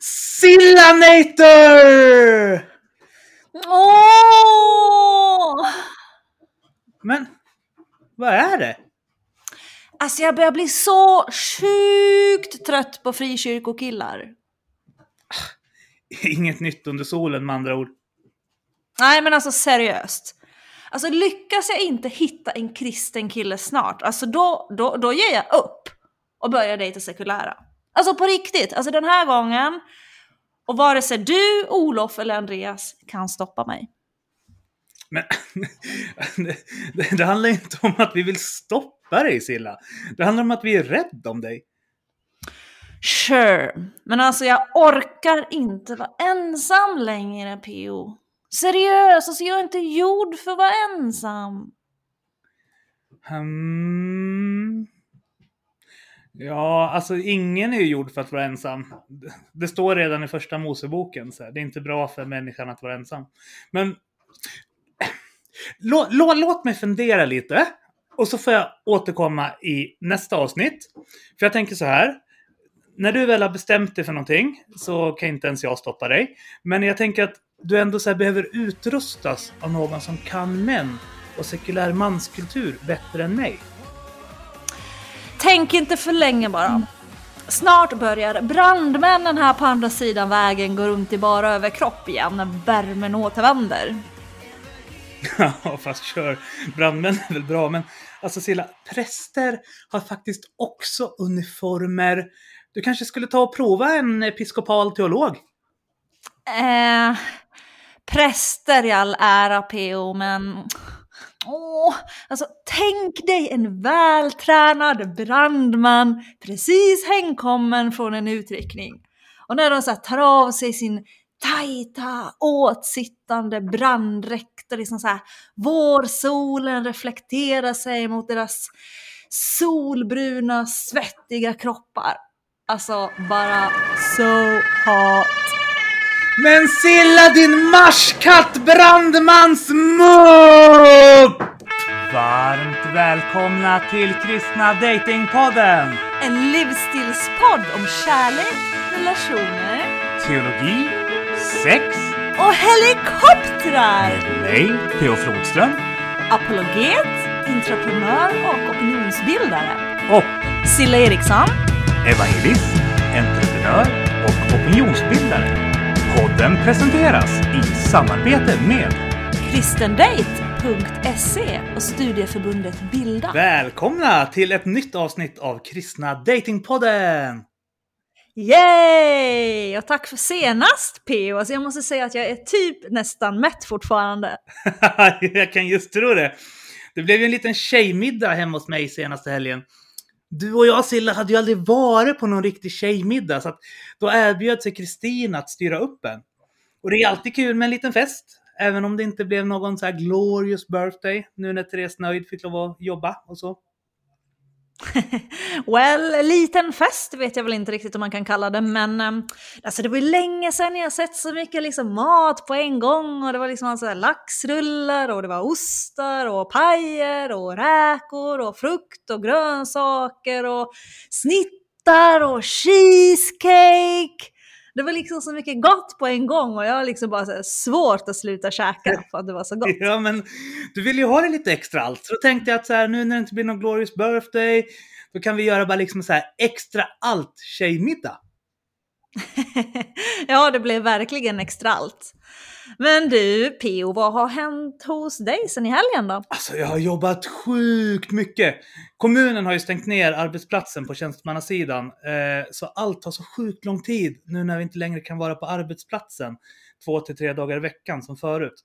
Sillanator! Åh! Men, vad är det? Alltså jag börjar bli så sjukt trött på frikyrkokillar. Inget nytt under solen med andra ord. Nej men alltså seriöst. Alltså lyckas jag inte hitta en kristen kille snart, alltså då, då, då ger jag upp och börjar dejta sekulära. Alltså på riktigt, alltså den här gången. Och vare sig du, Olof eller Andreas kan stoppa mig. Men det, det, det handlar inte om att vi vill stoppa dig Silla. Det handlar om att vi är rädda om dig. Sure, men alltså jag orkar inte vara ensam längre PO. Seriöst, alltså jag är inte gjord för att vara ensam. Hmm. Ja, alltså ingen är ju gjord för att vara ensam. Det står redan i första Moseboken. Så här. Det är inte bra för människan att vara ensam. Men lå, lå, låt mig fundera lite. Och så får jag återkomma i nästa avsnitt. För jag tänker så här. När du väl har bestämt dig för någonting så kan inte ens jag stoppa dig. Men jag tänker att du ändå så behöver utrustas av någon som kan män och sekulär manskultur bättre än mig. Tänk inte för länge bara. Snart börjar brandmännen här på andra sidan vägen gå runt i bara överkropp igen när värmen återvänder. Ja, fast kör. Brandmän är väl bra, men alltså Silla, präster har faktiskt också uniformer. Du kanske skulle ta och prova en episkopal teolog? Eh, präster i all ära PO, men Åh, alltså tänk dig en vältränad brandman precis hemkommen från en utryckning. Och när de så tar av sig sin tajta, åtsittande branddräkt och liksom så här vårsolen reflekterar sig mot deras solbruna, svettiga kroppar. Alltså bara so hot. Men Silla din marskatt brandmansmupp! Varmt välkomna till Kristna Datingpodden! En livsstilspodd om kärlek, relationer Teologi, sex och helikoptrar! mig, Theo Flodström Apologet, entreprenör och opinionsbildare. och Silla Eriksson. evangelist, entreprenör och opinionsbildare. Podden presenteras i samarbete med kristendate.se och studieförbundet Bilda. Välkomna till ett nytt avsnitt av Kristna Datingpodden! Yay! Och tack för senast PO. Alltså jag måste säga att jag är typ nästan mätt fortfarande. jag kan just tro det. Det blev ju en liten tjejmiddag hemma hos mig senaste helgen. Du och jag Silla hade ju aldrig varit på någon riktig tjejmiddag så att då erbjöd sig Kristina att styra upp en. Och det är alltid kul med en liten fest. Även om det inte blev någon så här glorious birthday nu när Therese Nöjd fick lov att jobba och så. well, liten fest vet jag väl inte riktigt om man kan kalla det, men um, alltså det var ju länge sedan jag sett så mycket liksom, mat på en gång och det var liksom alltså, laxrullar och det var ostar och pajer och räkor och frukt och grönsaker och snittar och cheesecake. Det var liksom så mycket gott på en gång och jag har liksom bara så svårt att sluta käka för att det var så gott. Ja, men du vill ju ha det lite extra allt. Så då tänkte jag att så här, nu när det inte blir någon glorious birthday, då kan vi göra bara liksom så här extra allt tjejmiddag. ja, det blev verkligen extra allt. Men du, Pio, vad har hänt hos dig sen i helgen då? Alltså jag har jobbat sjukt mycket. Kommunen har ju stängt ner arbetsplatsen på tjänstemannasidan. Eh, så allt tar så sjukt lång tid nu när vi inte längre kan vara på arbetsplatsen två till tre dagar i veckan som förut.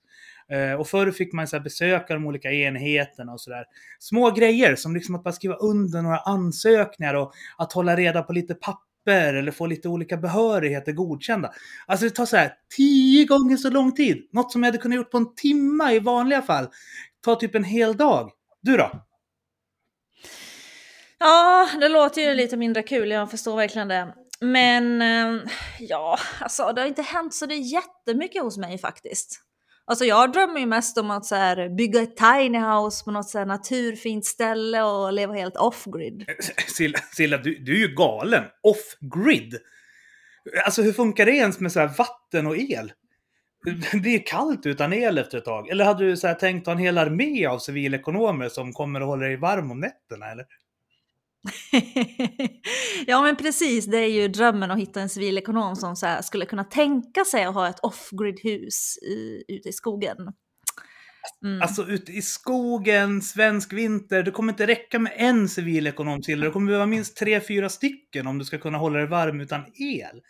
Eh, och förr fick man så här besöka de olika enheterna och sådär. Små grejer som liksom att bara skriva under några ansökningar och att hålla reda på lite papper eller få lite olika behörigheter godkända. Alltså det tar så här tio gånger så lång tid. Något som jag hade kunnat gjort på en timme i vanliga fall. tar typ en hel dag. Du då? Ja, det låter ju lite mindre kul, jag förstår verkligen det. Men eh, ja, alltså det har inte hänt så det är jättemycket hos mig faktiskt. Alltså jag drömmer ju mest om att så här, bygga ett tiny house på något så här naturfint ställe och leva helt off-grid. Eh, eh, Silla, Silla du, du är ju galen. Off-grid. Alltså hur funkar det ens med så här vatten och el? Det blir kallt utan el efter ett tag. Eller hade du så här tänkt ha en hel armé av civilekonomer som kommer att hålla dig varm om nätterna? Eller? ja men precis, det är ju drömmen att hitta en civilekonom som så skulle kunna tänka sig att ha ett off-grid hus i, ute i skogen. Mm. Alltså ute i skogen, svensk vinter, det kommer inte räcka med en civilekonom till. Det kommer behöva minst tre, fyra stycken om du ska kunna hålla dig varm utan el.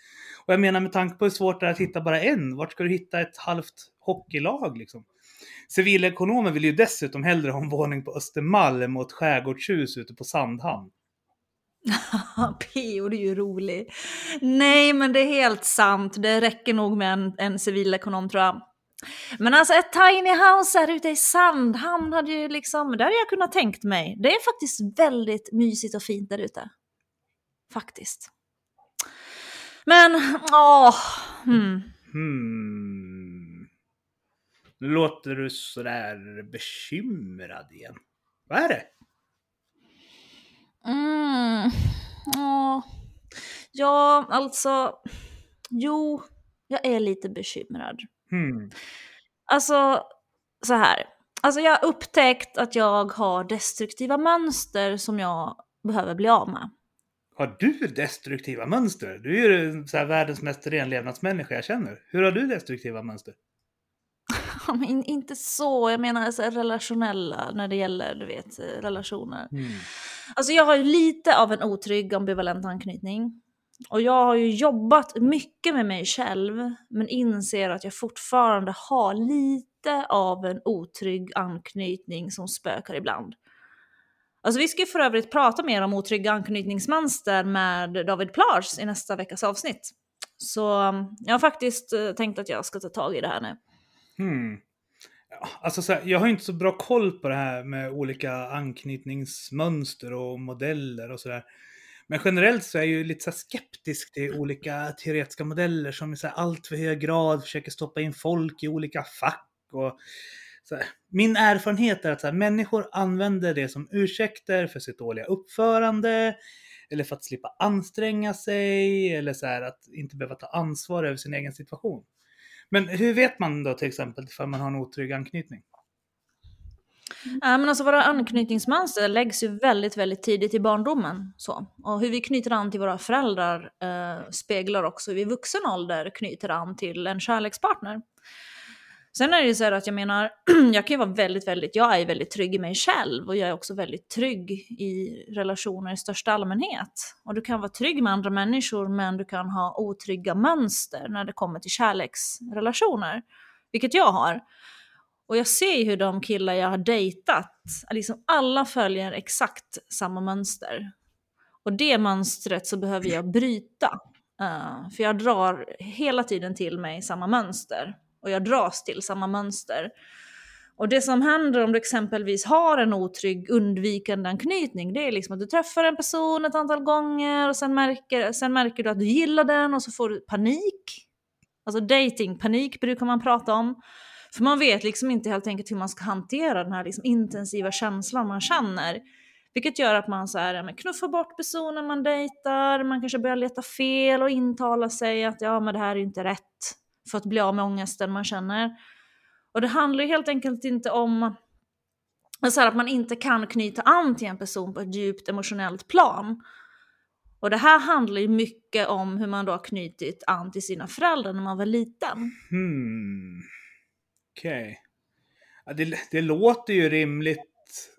Och jag menar med tanke på hur svårt det är att hitta bara en, vart ska du hitta ett halvt hockeylag liksom? Civilekonomer vill ju dessutom hellre ha en våning på Östermalm och ett skärgårdshus ute på Sandhamn. P.O. det är ju rolig. Nej, men det är helt sant. Det räcker nog med en, en civilekonom tror jag. Men alltså ett tiny house här ute i Sandhamn hade ju liksom, det hade jag kunnat tänkt mig. Det är faktiskt väldigt mysigt och fint där ute. Faktiskt. Men, åh. Hmm. Hmm. Nu låter du sådär bekymrad igen. Vad är det? Mm. Åh. Ja, alltså. Jo, jag är lite bekymrad. Hmm. Alltså, så här. Alltså jag har upptäckt att jag har destruktiva mönster som jag behöver bli av med. Har du destruktiva mönster? Du är ju så världens mest renlevnadsmänniska jag känner. Hur har du destruktiva mönster? Men inte så, jag menar så relationella när det gäller du vet, relationer. Mm. Alltså jag har ju lite av en otrygg ambivalent anknytning. Och jag har ju jobbat mycket med mig själv, men inser att jag fortfarande har lite av en otrygg anknytning som spökar ibland. Alltså vi ska ju för övrigt prata mer om otrygga anknytningsmönster med David Plars i nästa veckas avsnitt. Så jag har faktiskt eh, tänkt att jag ska ta tag i det här nu. Hmm. Alltså så här, jag har inte så bra koll på det här med olika anknytningsmönster och modeller och sådär. Men generellt så är jag ju lite så skeptisk till olika teoretiska modeller som i så allt för hög grad försöker stoppa in folk i olika fack. Och så här. Min erfarenhet är att så här, människor använder det som ursäkter för sitt dåliga uppförande, eller för att slippa anstränga sig, eller så här, att inte behöva ta ansvar över sin egen situation. Men hur vet man då till exempel ifall man har en otrygg anknytning? Mm. Ja, men alltså våra anknytningsmönster läggs ju väldigt, väldigt tidigt i barndomen. Så. Och hur vi knyter an till våra föräldrar eh, speglar också hur vi i vuxen ålder knyter an till en kärlekspartner. Sen är det ju så att jag menar, jag kan ju vara väldigt, väldigt, jag är väldigt trygg i mig själv och jag är också väldigt trygg i relationer i största allmänhet. Och du kan vara trygg med andra människor men du kan ha otrygga mönster när det kommer till kärleksrelationer. Vilket jag har. Och jag ser ju hur de killar jag har dejtat, liksom alla följer exakt samma mönster. Och det mönstret så behöver jag bryta. Uh, för jag drar hela tiden till mig samma mönster och jag dras till samma mönster. Och det som händer om du exempelvis har en otrygg undvikande anknytning, det är liksom att du träffar en person ett antal gånger och sen märker, sen märker du att du gillar den och så får du panik. Alltså datingpanik brukar man prata om. För man vet liksom inte helt enkelt hur man ska hantera den här liksom intensiva känslan man känner. Vilket gör att man så här, ja, knuffar bort personen man dejtar, man kanske börjar leta fel och intala sig att ja men det här är inte rätt för att bli av med ångesten man känner. Och det handlar ju helt enkelt inte om alltså så att man inte kan knyta an till en person på ett djupt emotionellt plan. Och det här handlar ju mycket om hur man då har knutit an till sina föräldrar när man var liten. Hmm. Okej. Okay. Ja, det, det låter ju rimligt.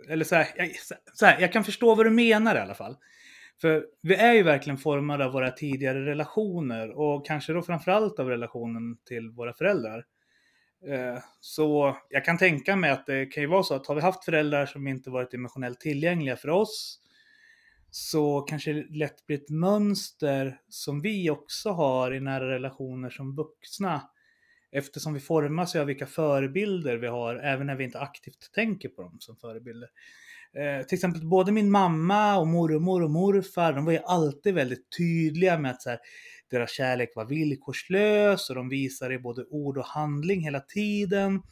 Eller så här, jag, så här, jag kan förstå vad du menar i alla fall. För vi är ju verkligen formade av våra tidigare relationer och kanske då framförallt av relationen till våra föräldrar. Eh, så jag kan tänka mig att det kan ju vara så att har vi haft föräldrar som inte varit emotionellt tillgängliga för oss så kanske det lätt blir ett mönster som vi också har i nära relationer som vuxna. Eftersom vi formas av vilka förebilder vi har, även när vi inte aktivt tänker på dem som förebilder. Eh, till exempel både min mamma och mormor och morfar, de var ju alltid väldigt tydliga med att så här, deras kärlek var villkorslös och de visade i både ord och handling hela tiden.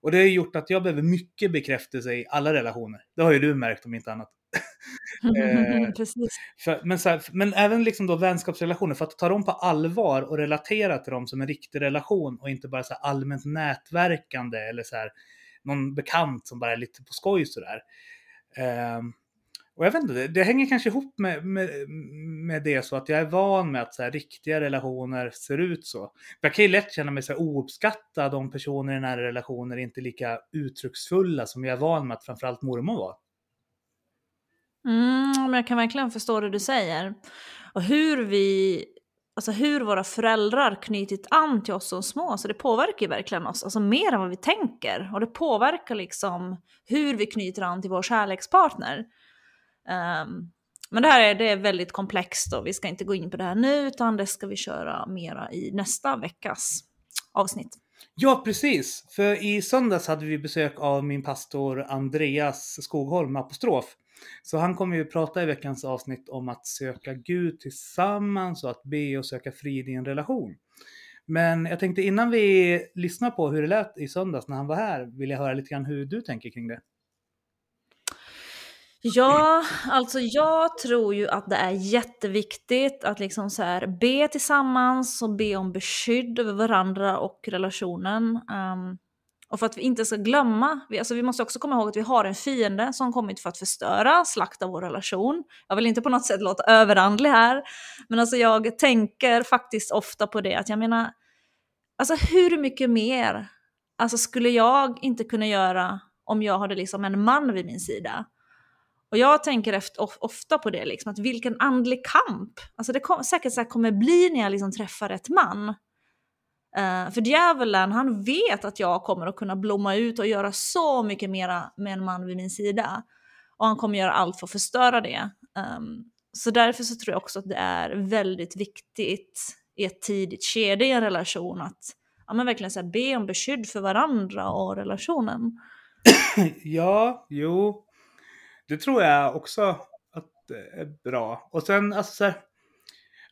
Och det har gjort att jag behöver mycket bekräftelse i alla relationer. Det har ju du märkt om inte annat. Eh, Precis. för, men, här, men även liksom då vänskapsrelationer, för att ta dem på allvar och relatera till dem som en riktig relation och inte bara så allmänt nätverkande eller så här, någon bekant som bara är lite på skoj sådär. Eh, och jag vet inte, det, det hänger kanske ihop med, med, med det så att jag är van med att så här, riktiga relationer ser ut så. Jag kan ju lätt känna mig så här, ouppskattad om personer i nära relationer inte är lika uttrycksfulla som jag är van med att framförallt mormor var. Mm, men jag kan verkligen förstå det du säger. Och hur vi, alltså hur våra föräldrar knutit an till oss som små, så det påverkar ju verkligen oss, alltså mer än vad vi tänker. Och det påverkar liksom hur vi knyter an till vår kärlekspartner. Um, men det här är, det är väldigt komplext och vi ska inte gå in på det här nu, utan det ska vi köra mera i nästa veckas avsnitt. Ja, precis. För i söndags hade vi besök av min pastor Andreas Skogholm, apostrof. Så han kommer ju prata i veckans avsnitt om att söka Gud tillsammans och att be och söka frid i en relation. Men jag tänkte innan vi lyssnar på hur det lät i söndags när han var här, vill jag höra lite grann hur du tänker kring det. Ja, alltså jag tror ju att det är jätteviktigt att liksom så här be tillsammans och be om beskydd över varandra och relationen. Um, och för att vi inte ska glömma, vi, alltså vi måste också komma ihåg att vi har en fiende som kommit för att förstöra, slakta vår relation. Jag vill inte på något sätt låta överandlig här, men alltså jag tänker faktiskt ofta på det, att jag menar, alltså hur mycket mer alltså skulle jag inte kunna göra om jag hade liksom en man vid min sida? Och jag tänker efter, ofta på det, liksom, att vilken andlig kamp. Alltså det kom, säkert så kommer bli när jag liksom träffar ett man. Uh, för djävulen, han vet att jag kommer att kunna blomma ut och göra så mycket mera med en man vid min sida. Och han kommer göra allt för att förstöra det. Um, så därför så tror jag också att det är väldigt viktigt i ett tidigt skede i en relation att ja, men verkligen så be om beskydd för varandra och relationen. ja, jo, det tror jag också att det är bra. Och sen, alltså så här,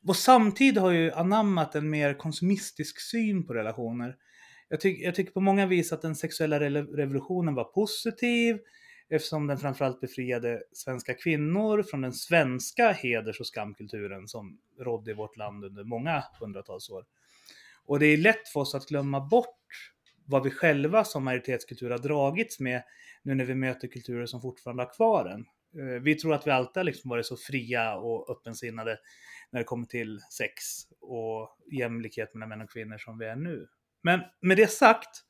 vår samtid har ju anammat en mer konsumistisk syn på relationer. Jag, ty jag tycker på många vis att den sexuella re revolutionen var positiv eftersom den framförallt befriade svenska kvinnor från den svenska heders och skamkulturen som rådde i vårt land under många hundratals år. Och det är lätt för oss att glömma bort vad vi själva som majoritetskultur har dragits med nu när vi möter kulturer som fortfarande har kvar den. Eh, vi tror att vi alltid har liksom varit så fria och öppensinnade när det kommer till sex och jämlikhet mellan män och kvinnor som vi är nu. Men med det sagt,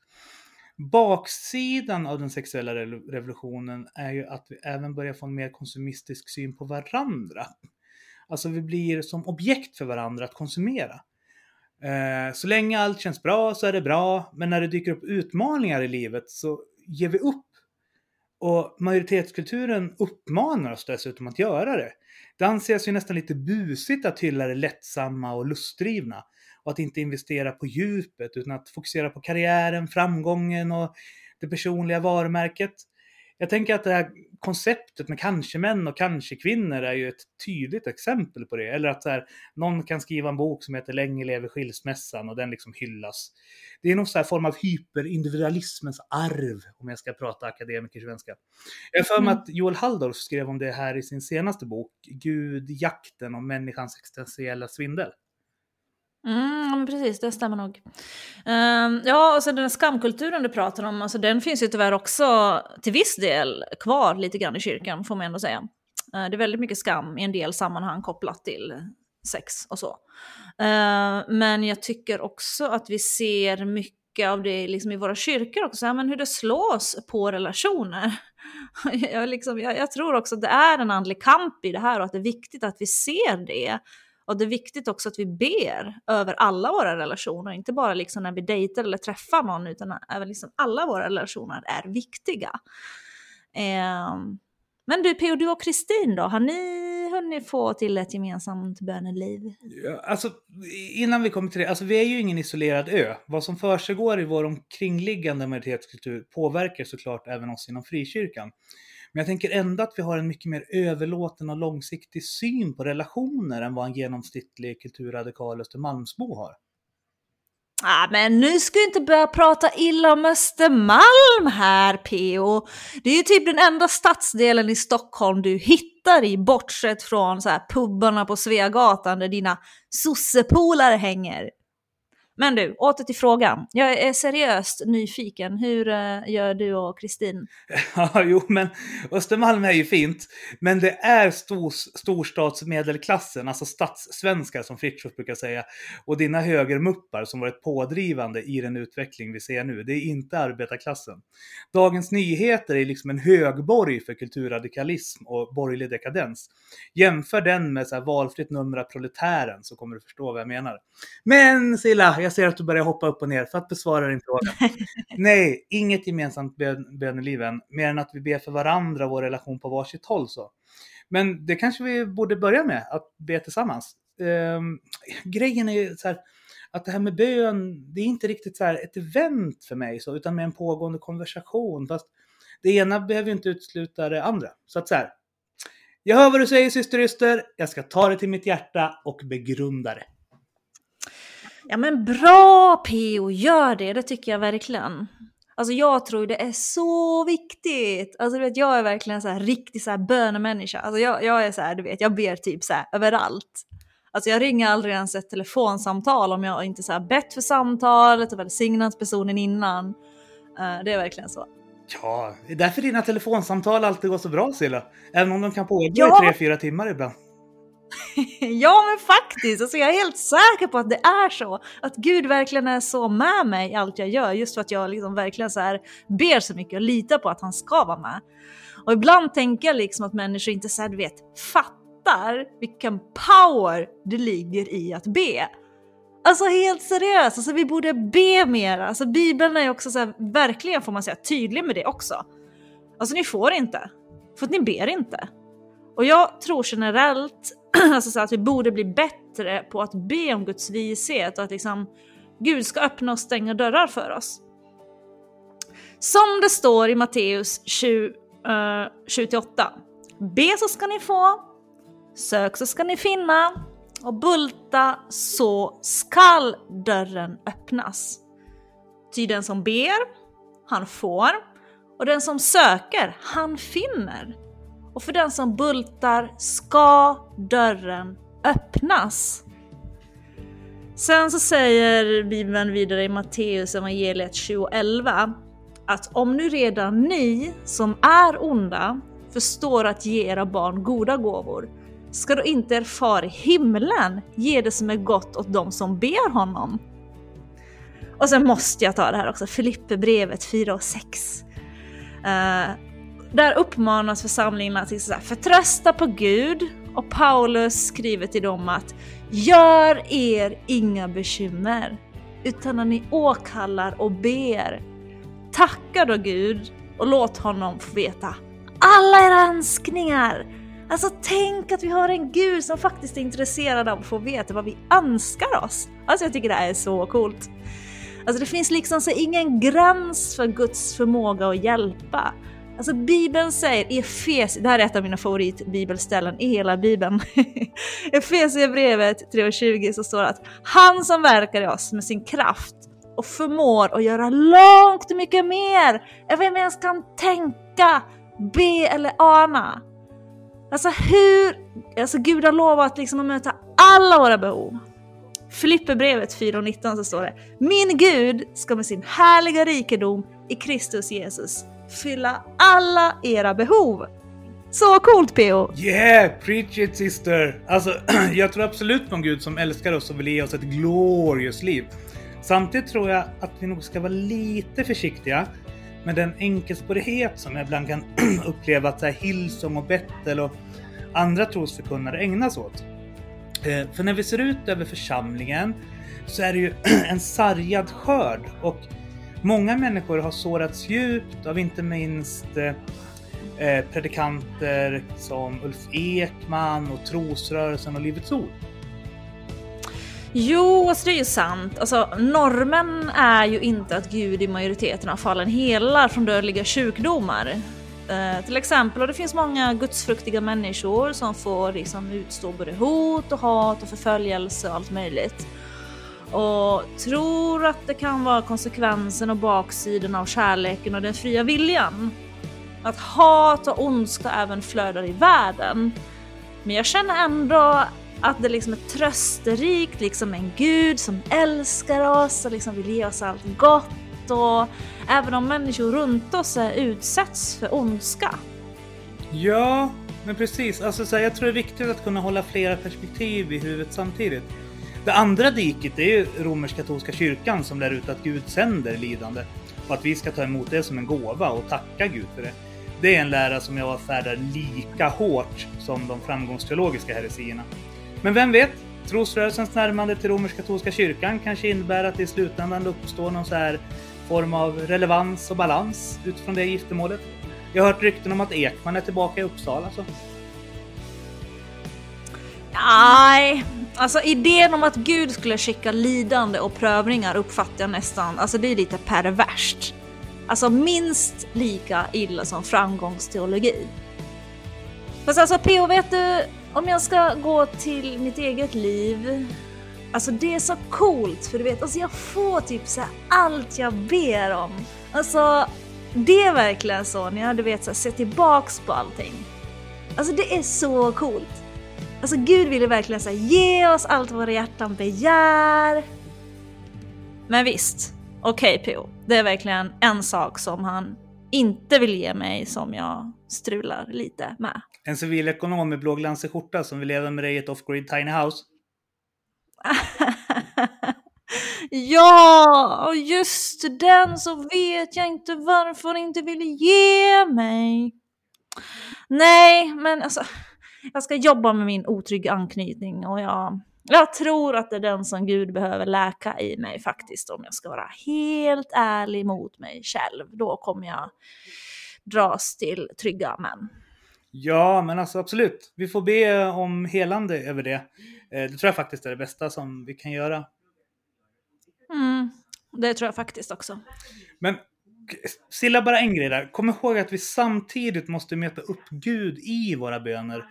baksidan av den sexuella revolutionen är ju att vi även börjar få en mer konsumistisk syn på varandra. Alltså vi blir som objekt för varandra att konsumera. Eh, så länge allt känns bra så är det bra, men när det dyker upp utmaningar i livet så ger vi upp och majoritetskulturen uppmanar oss dessutom att göra det. Det anses ju nästan lite busigt att hylla det lättsamma och lustdrivna och att inte investera på djupet utan att fokusera på karriären, framgången och det personliga varumärket jag tänker att det här konceptet med kanske-män och kanske-kvinnor är ju ett tydligt exempel på det. Eller att så här, någon kan skriva en bok som heter Länge lever skilsmässan och den liksom hyllas. Det är någon så här form av hyperindividualismens arv, om jag ska prata akademikersvenska. Jag har för mig mm. att Joel Halldorf skrev om det här i sin senaste bok, Gud, jakten och människans existentiella svindel. Mm, precis, det stämmer nog. Um, ja, och sen den skamkulturen du pratar om, alltså, den finns ju tyvärr också till viss del kvar lite grann i kyrkan, får man ändå säga. Uh, det är väldigt mycket skam i en del sammanhang kopplat till sex och så. Uh, men jag tycker också att vi ser mycket av det liksom i våra kyrkor också, ja, men hur det slås på relationer. jag, liksom, jag, jag tror också att det är en andlig kamp i det här och att det är viktigt att vi ser det och det är viktigt också att vi ber över alla våra relationer, inte bara liksom när vi dejtar eller träffar någon, utan även liksom alla våra relationer är viktiga. Eh, men du P.O. du och Kristin då, har ni hunnit få till ett gemensamt böneliv? Ja, alltså, innan vi kommer till det, alltså vi är ju ingen isolerad ö. Vad som försiggår i vår omkringliggande majoritetskultur påverkar såklart även oss inom frikyrkan. Men jag tänker ändå att vi har en mycket mer överlåten och långsiktig syn på relationer än vad en genomsnittlig kulturradikal Östermalmsbo har. Ah, men nu ska du inte börja prata illa om Östermalm här, P.O. Det är ju typ den enda stadsdelen i Stockholm du hittar i, bortsett från så här pubbarna på Sveagatan där dina sossepolare hänger. Men du, åter till frågan. Jag är seriöst nyfiken. Hur eh, gör du och Kristin? Ja, jo, men Östermalm är ju fint. Men det är stor, storstadsmedelklassen, alltså stadssvenskar som Fritiof brukar säga. Och dina högermuppar som varit pådrivande i den utveckling vi ser nu. Det är inte arbetarklassen. Dagens Nyheter är liksom en högborg för kulturradikalism och borgerlig dekadens. Jämför den med så här valfritt nummer av Proletären så kommer du förstå vad jag menar. Men Silla, jag ser att du börjar hoppa upp och ner för att besvara din fråga. Nej, inget gemensamt bön, böneliv än, mer än att vi ber för varandra och vår relation på varsitt håll. Så. Men det kanske vi borde börja med, att be tillsammans. Um, grejen är ju så här, att det här med bön, det är inte riktigt så här ett event för mig, så, utan med en pågående konversation. Fast det ena behöver ju inte utesluta det andra. Så att så här, jag hör vad du säger syster Yster, jag ska ta det till mitt hjärta och begrunda det. Ja men bra P.O. gör det, det tycker jag verkligen. Alltså jag tror det är så viktigt. Alltså du vet, jag är verkligen så här riktig så här bönemänniska. Alltså jag, jag är så här, du vet, jag ber typ så här överallt. Alltså jag ringer aldrig ens ett telefonsamtal om jag inte så här bett för samtalet och välsignat personen innan. Uh, det är verkligen så. Ja, det är därför dina telefonsamtal alltid går så bra Silla. Även om de kan pågå ja. i tre, fyra timmar ibland. ja men faktiskt, alltså jag är helt säker på att det är så. Att Gud verkligen är så med mig i allt jag gör just för att jag liksom verkligen så här ber så mycket och litar på att han ska vara med. Och ibland tänker jag liksom att människor inte så här, du vet, fattar vilken power det ligger i att be. Alltså helt seriöst, alltså vi borde be mer. Alltså Bibeln är också så här, verkligen får man säga tydlig med det också. Alltså ni får inte, för att ni ber inte. Och jag tror generellt alltså så att vi borde bli bättre på att be om Guds vishet och att liksom Gud ska öppna och stänga dörrar för oss. Som det står i Matteus 7-8. Uh, eh, be så ska ni få, sök så ska ni finna och bulta så skall dörren öppnas. Ty den som ber, han får och den som söker, han finner och för den som bultar ska dörren öppnas. Sen så säger Bibeln vidare i Matteus evangeliet 2011 att om nu redan ni som är onda förstår att ge era barn goda gåvor, ska då inte er far i himlen ge det som är gott åt dem som ber honom? Och sen måste jag ta det här också, Filipperbrevet 4 och 6. Uh, eh, där uppmanas församlingen att liksom förtrösta på Gud och Paulus skriver till dem att gör er inga bekymmer utan när ni åkallar och ber. Tacka då Gud och låt honom få veta alla era önskningar. Alltså tänk att vi har en Gud som faktiskt är intresserad av att få veta vad vi önskar oss. Alltså jag tycker det här är så coolt. Alltså det finns liksom så ingen gräns för Guds förmåga att hjälpa. Alltså Bibeln säger i Efes, det här är ett av mina favoritbibelställen i hela Bibeln. Efesierbrevet 3.20 så står det att han som verkar i oss med sin kraft och förmår att göra långt mycket mer än vad vi ens kan tänka, be eller ana. Alltså hur, alltså Gud har lovat liksom att möta alla våra behov. Filipperbrevet 4.19 så står det Min Gud ska med sin härliga rikedom i Kristus Jesus fylla alla era behov. Så coolt PO! Yeah! Preach it sister! Alltså, jag tror absolut på en gud som älskar oss och vill ge oss ett glorious liv. Samtidigt tror jag att vi nog ska vara lite försiktiga med den enkelspårighet som jag ibland kan uppleva att så här Hillsong och Bettel och andra trosförkunnare ägnas åt. Eh, för när vi ser ut över församlingen så är det ju en sargad skörd och Många människor har sårats djupt av inte minst eh, eh, predikanter som Ulf Ekman och Trosrörelsen och Livets Ord. Jo, alltså det är ju sant. Alltså, normen är ju inte att Gud i majoriteten av fallen helar från dödliga sjukdomar. Eh, till exempel, och det finns många gudsfruktiga människor som får liksom utstå både hot och hat och förföljelse och allt möjligt och tror att det kan vara konsekvensen och baksidan av kärleken och den fria viljan. Att hat och ondska även flödar i världen. Men jag känner ändå att det liksom är trösterikt, liksom en gud som älskar oss och liksom vill ge oss allt gott och även om människor runt oss utsätts för ondska. Ja, men precis. Alltså, så här, jag tror det är viktigt att kunna hålla flera perspektiv i huvudet samtidigt. Det andra diket är ju romersk-katolska kyrkan som lär ut att Gud sänder lidande och att vi ska ta emot det som en gåva och tacka Gud för det. Det är en lära som jag avfärdar lika hårt som de framgångsteologiska heresierna. Men vem vet? Trosrörelsens närmande till romersk-katolska kyrkan kanske innebär att det i slutändan uppstår någon så här form av relevans och balans utifrån det giftermålet. Jag har hört rykten om att Ekman är tillbaka i Uppsala. Så. Nej, alltså idén om att Gud skulle skicka lidande och prövningar uppfattar jag nästan, alltså det är lite perverst. Alltså minst lika illa som framgångsteologi. Fast alltså PO, vet du, om jag ska gå till mitt eget liv. Alltså det är så coolt för du vet, alltså jag får typ så allt jag ber om. Alltså det är verkligen så när jag du vet så här, ser tillbaks på allting. Alltså det är så coolt. Alltså Gud ville verkligen här, ge oss allt våra hjärtan begär. Men visst, okej okay, PO, det är verkligen en sak som han inte vill ge mig som jag strular lite med. En civilekonom med blåglansig skjorta som vill leva med dig i ett off-grid tiny house. ja, och just den så vet jag inte varför hon inte ville ge mig. Nej, men alltså, jag ska jobba med min otrygga anknytning och jag, jag tror att det är den som Gud behöver läka i mig faktiskt om jag ska vara helt ärlig mot mig själv. Då kommer jag dras till trygga män. Ja, men alltså absolut. Vi får be om helande över det. Eh, det tror jag faktiskt är det bästa som vi kan göra. Mm, det tror jag faktiskt också. Men Silla, bara en grej där. Kom ihåg att vi samtidigt måste möta upp Gud i våra böner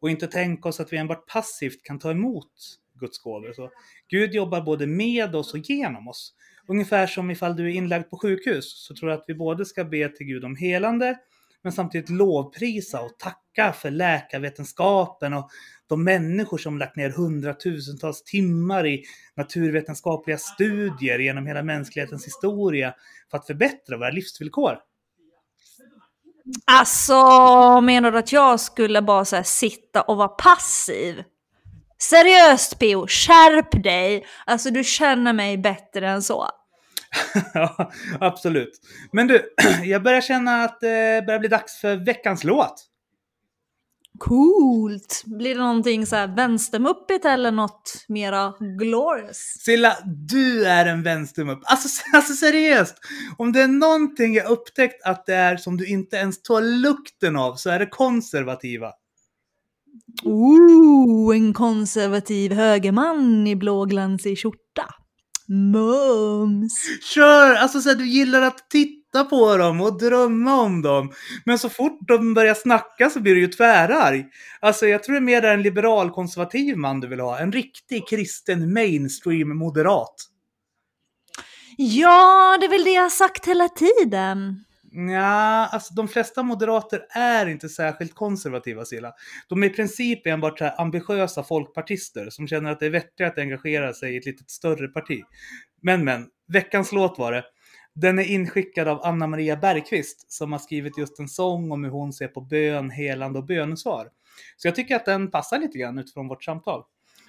och inte tänka oss att vi enbart passivt kan ta emot Guds gåvor. Så Gud jobbar både med oss och genom oss. Ungefär som ifall du är inlagd på sjukhus så tror jag att vi både ska be till Gud om helande men samtidigt lovprisa och tacka för läkarvetenskapen och de människor som lagt ner hundratusentals timmar i naturvetenskapliga studier genom hela mänsklighetens historia för att förbättra våra livsvillkor. Alltså, menar du att jag skulle bara så sitta och vara passiv? Seriöst Pio, skärp dig! Alltså du känner mig bättre än så. ja, absolut. Men du, jag börjar känna att det börjar bli dags för veckans låt. Coolt! Blir det någonting så här vänstermuppigt eller något mera glorious? Silla, du är en vänstermupp. Alltså, alltså seriöst! Om det är någonting jag upptäckt att det är som du inte ens tål lukten av så är det konservativa. Ooh, en konservativ högerman i blåglansig skjorta. Mums! Kör! Alltså så här, du gillar att titta på dem och drömma om dem. Men så fort de börjar snacka så blir du ju tvärarg. Alltså jag tror det är mer en liberal konservativ man du vill ha. En riktig kristen mainstream moderat. Ja, det är väl det jag har sagt hela tiden. Ja, alltså de flesta moderater är inte särskilt konservativa Silla. De är i princip enbart så ambitiösa folkpartister som känner att det är vettigare att engagera sig i ett lite större parti. Men men, veckans låt var det. Den är inskickad av Anna Maria Bergqvist som har skrivit just en sång om hur hon ser på bön, helande och bönesvar. Så jag tycker att den passar lite grann utifrån vårt samtal.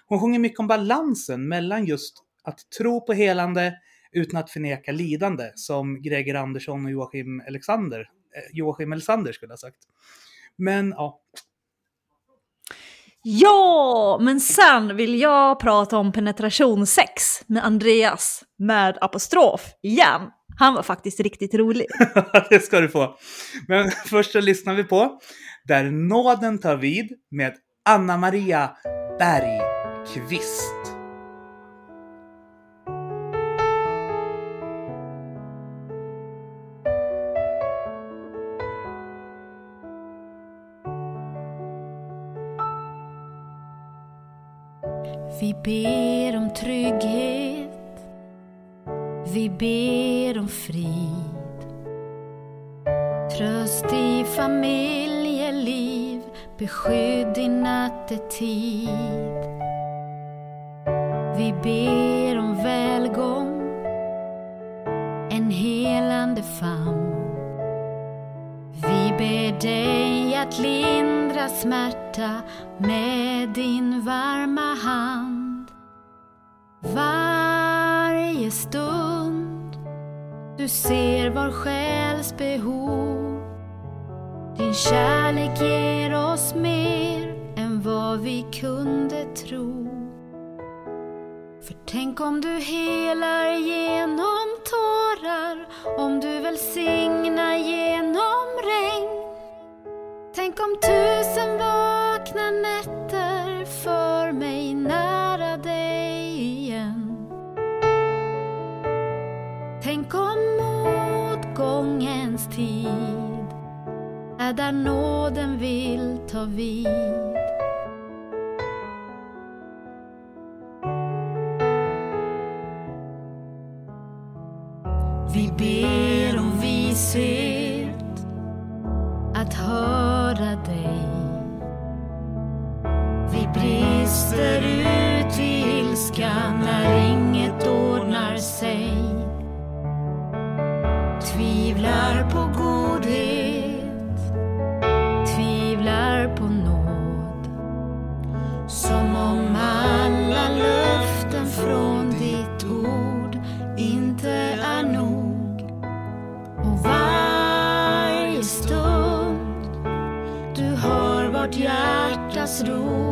Hon sjunger mycket om balansen mellan just att tro på helande, utan att förneka lidande, som Greger Andersson och Joachim Alexander, eh, Joachim Alexander skulle ha sagt. Men ja. Ja, men sen vill jag prata om penetrationssex med Andreas med apostrof igen. Han var faktiskt riktigt rolig. det ska du få. Men först så lyssnar vi på Där nåden tar vid med Anna Maria Bergqvist. Vi ber om trygghet vi ber om frid. Tröst i familjeliv, beskydd i nattetid. Vi ber om välgång, en helande famn. Vi ber dig att lindra smärta med din varma hand. Varje stund du ser var själs behov. Din kärlek ger oss mer än vad vi kunde tro. För tänk om du helar genom tårar, om du välsignar genom regn. Tänk om tusen vakna nätter för mig när bakom motgångens tid är där nåden vill ta vid. Vi ber om vishet att höra dig. Do.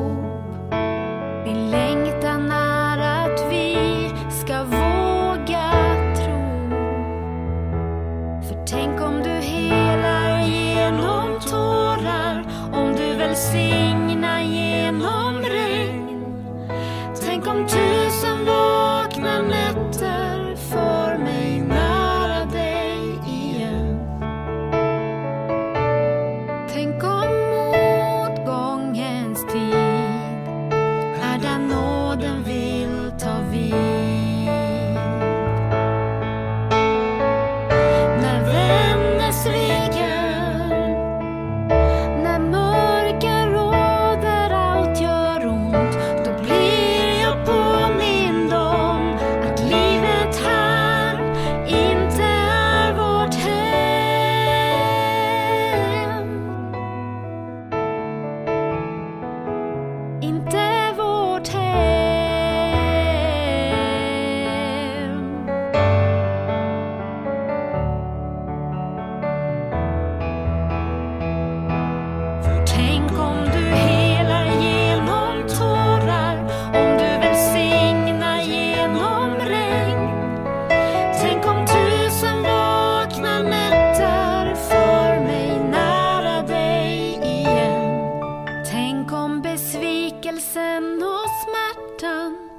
Besvikelsen och smärtan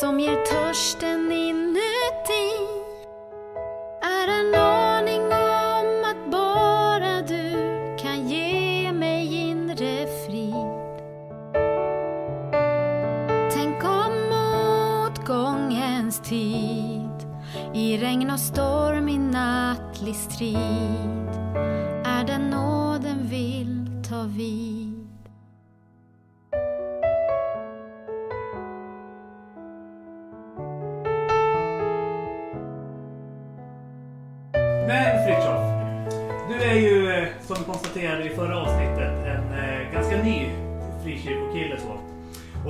som ger törsten inuti är en aning om att bara du kan ge mig inre frid. Tänk om motgångens tid i regn och storm, i nattlig strid är den nåden vill ta vid.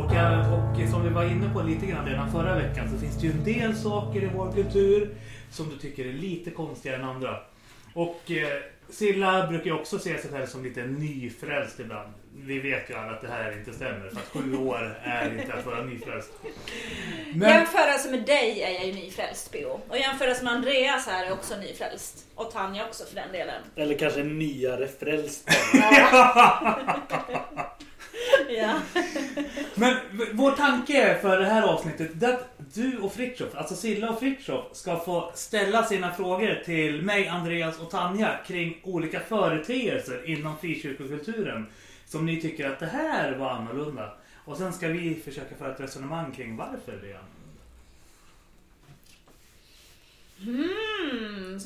Och, eh, och som vi var inne på lite grann redan förra veckan så finns det ju en del saker i vår kultur som du tycker är lite konstigare än andra. Och eh, Silla brukar ju också se sig själv som lite nyfrälst ibland. Vi vet ju alla att det här inte stämmer för att sju år är inte att vara nyfrälst. Men, Jämförelse med dig är jag ju nyfrälst PO. Och jämförelse med Andreas här är också nyfrälst. Och Tanja också för den delen. Eller kanske nyare frälst. Ja. Men v- vår tanke för det här avsnittet är att du och Fritiof, alltså Silla och Fritiof, ska få ställa sina frågor till mig, Andreas och Tanja kring olika företeelser inom frikyrkokulturen som ni tycker att det här var annorlunda. Och sen ska vi försöka föra ett resonemang kring varför det är annorlunda.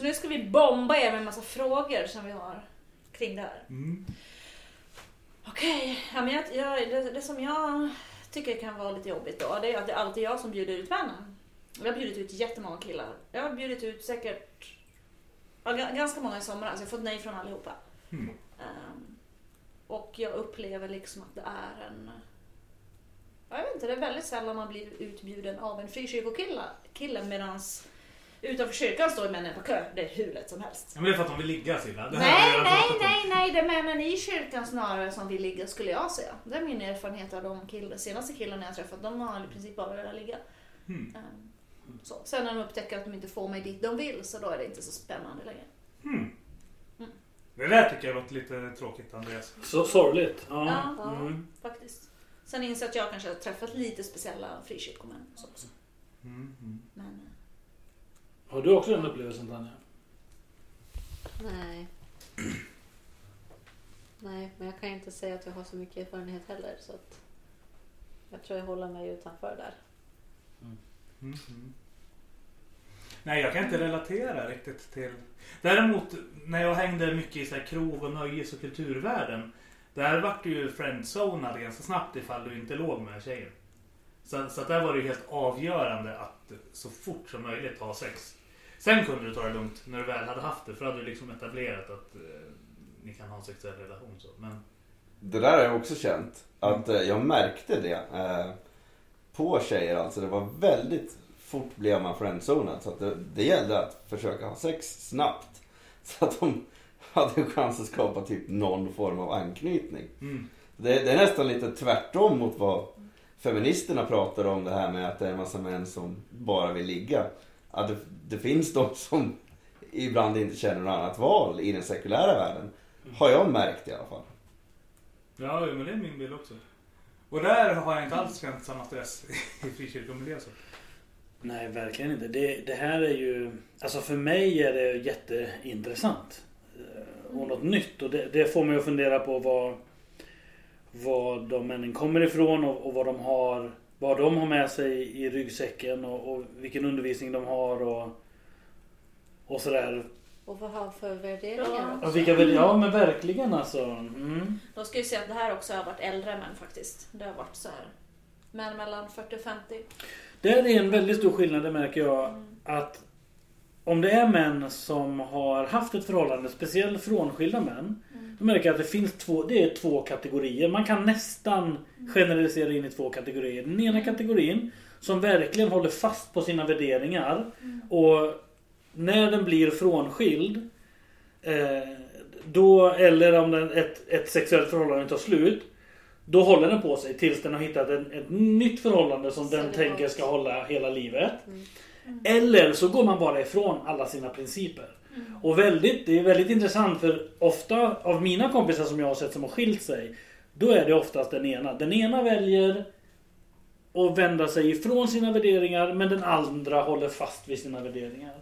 nu ska vi bomba er med en massa frågor som vi har kring det här. Mm. Okej, ja, men jag, jag, det, det som jag tycker kan vara lite jobbigt då, det är att det är alltid jag som bjuder ut vännen. Jag har bjudit ut jättemånga killar. Jag har bjudit ut säkert ja, ga- ganska många i somras. Jag har fått nej från allihopa. Mm. Ehm, och jag upplever liksom att det är en... Jag vet inte, det är väldigt sällan man blir utbjuden av en frikyrkokille kille medans utanför kyrkan står männen på kö. Det är hur lätt som helst. Ja, men det är för att de vill ligga Silla. Det Nej, nej, om. nej, nej, det är männen i kyrkan snarare som vill ligga skulle jag säga. Det är min erfarenhet av de kill- senaste killarna jag träffat. De har i princip bara velat ligga. Mm. Ehm, Så. Sen när de upptäcker att de inte får mig dit de vill så då är det inte så spännande längre. Mm. Mm. Det där tycker jag låter lite tråkigt Andreas. Så sorgligt. Ja. Ja, Mm. faktiskt. Sen inser jag att jag kanske har träffat lite speciella frikyrkomän. så också. Mm. Mm. Men, Har du också den upplevelsen Tanja? Nej. Nej, men jag kan inte säga att jag har så mycket erfarenhet heller. Så att jag tror jag håller mig utanför där. Mm. Mm. Nej, jag kan inte relatera riktigt till... Däremot när jag hängde mycket i så här krog och nöjes och kulturvärlden. Där vart du ju friendzonad ganska snabbt ifall du inte låg med tjejen. Så, så där var det ju helt avgörande att så fort som möjligt ha sex. Sen kunde du ta det lugnt när du väl hade haft det. För då hade du liksom etablerat att eh, ni kan ha en sexuell relation. Så. Men, Det där har jag också känt. Att eh, jag märkte det. Eh, på tjejer alltså. Det var väldigt fort blev man friendzonad. Så att det, det gällde att försöka ha sex snabbt. Så att de hade en chans att skapa typ någon form av anknytning. mm. Det, det är nästan lite tvärtom mot vad feministerna pratar om det här med att det är en massa män som bara vill ligga. Att det, det finns de som ibland inte känner något annat val i den sekulära världen. Har jag märkt i alla fall. Ja, men det är min bild också. Och där har jag inte alls känt samma stress i frikyrkomiljö. Så. Nej, verkligen inte. Det, det här är ju... Alltså för mig är det jätteintressant. eh, Och något nytt. Och det, det får mig att fundera på vad, vad de männen kommer ifrån och, och vad de har vad de har med sig i ryggsäcken och, och vilken undervisning de har och, och sådär. Och vad har för värderingar Ja. Också. vilka, ja men verkligen alltså. Mm. Då ska jag säga att det här också har varit äldre män faktiskt. Det har varit så här män mellan 40 och 50. Det är en väldigt stor skillnad, det märker jag. Att om det är män som har haft ett förhållande, speciellt frånskilda män. Då märker jag att det finns två, det är två kategorier. Man kan nästan generalisera in i två kategorier. Den ena kategorin som verkligen håller fast på sina värderingar. Och när den blir frånskild. Eh, då, eller om den, ett, ett sexuellt förhållande tar slut. Då håller den på sig tills den har hittat en, ett nytt förhållande som den Celibat. tänker ska hålla hela livet. Eller så går man bara ifrån alla sina principer. Och väldigt, det är väldigt intressant för ofta av mina kompisar som jag har sett som har skilt sig. Då är det oftast den ena. Den ena väljer att vända sig ifrån sina värderingar men den andra håller fast vid sina värderingar.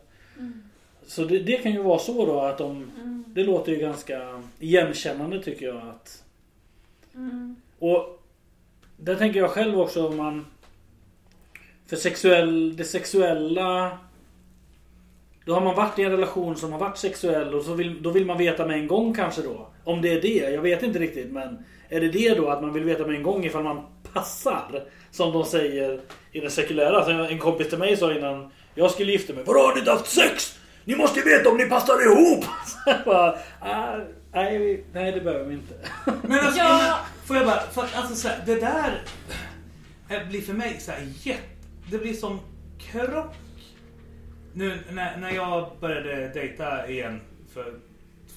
Så det, det kan ju vara så då att de... Det låter ju ganska igenkännande tycker jag att... Och där tänker jag själv också om man... För sexuell, det sexuella... Då har man varit i en relation som har varit sexuell och så vill, då vill man veta med en gång kanske då. Om det är det, jag vet inte riktigt men... Är det det då att man vill veta med en gång ifall man passar? Som de säger i den sekulära. En kompis till mig sa innan jag skulle gifta mig. Vadå har ni inte haft sex? Ni måste ju veta om ni passar ihop! Så jag bara, ah, nej, nej det behöver vi inte. Men alltså, Ja. innan- får jag bara, för alltså så här, det där blir för mig så här jätte, det blir som krock. Nu när, när jag började dejta igen för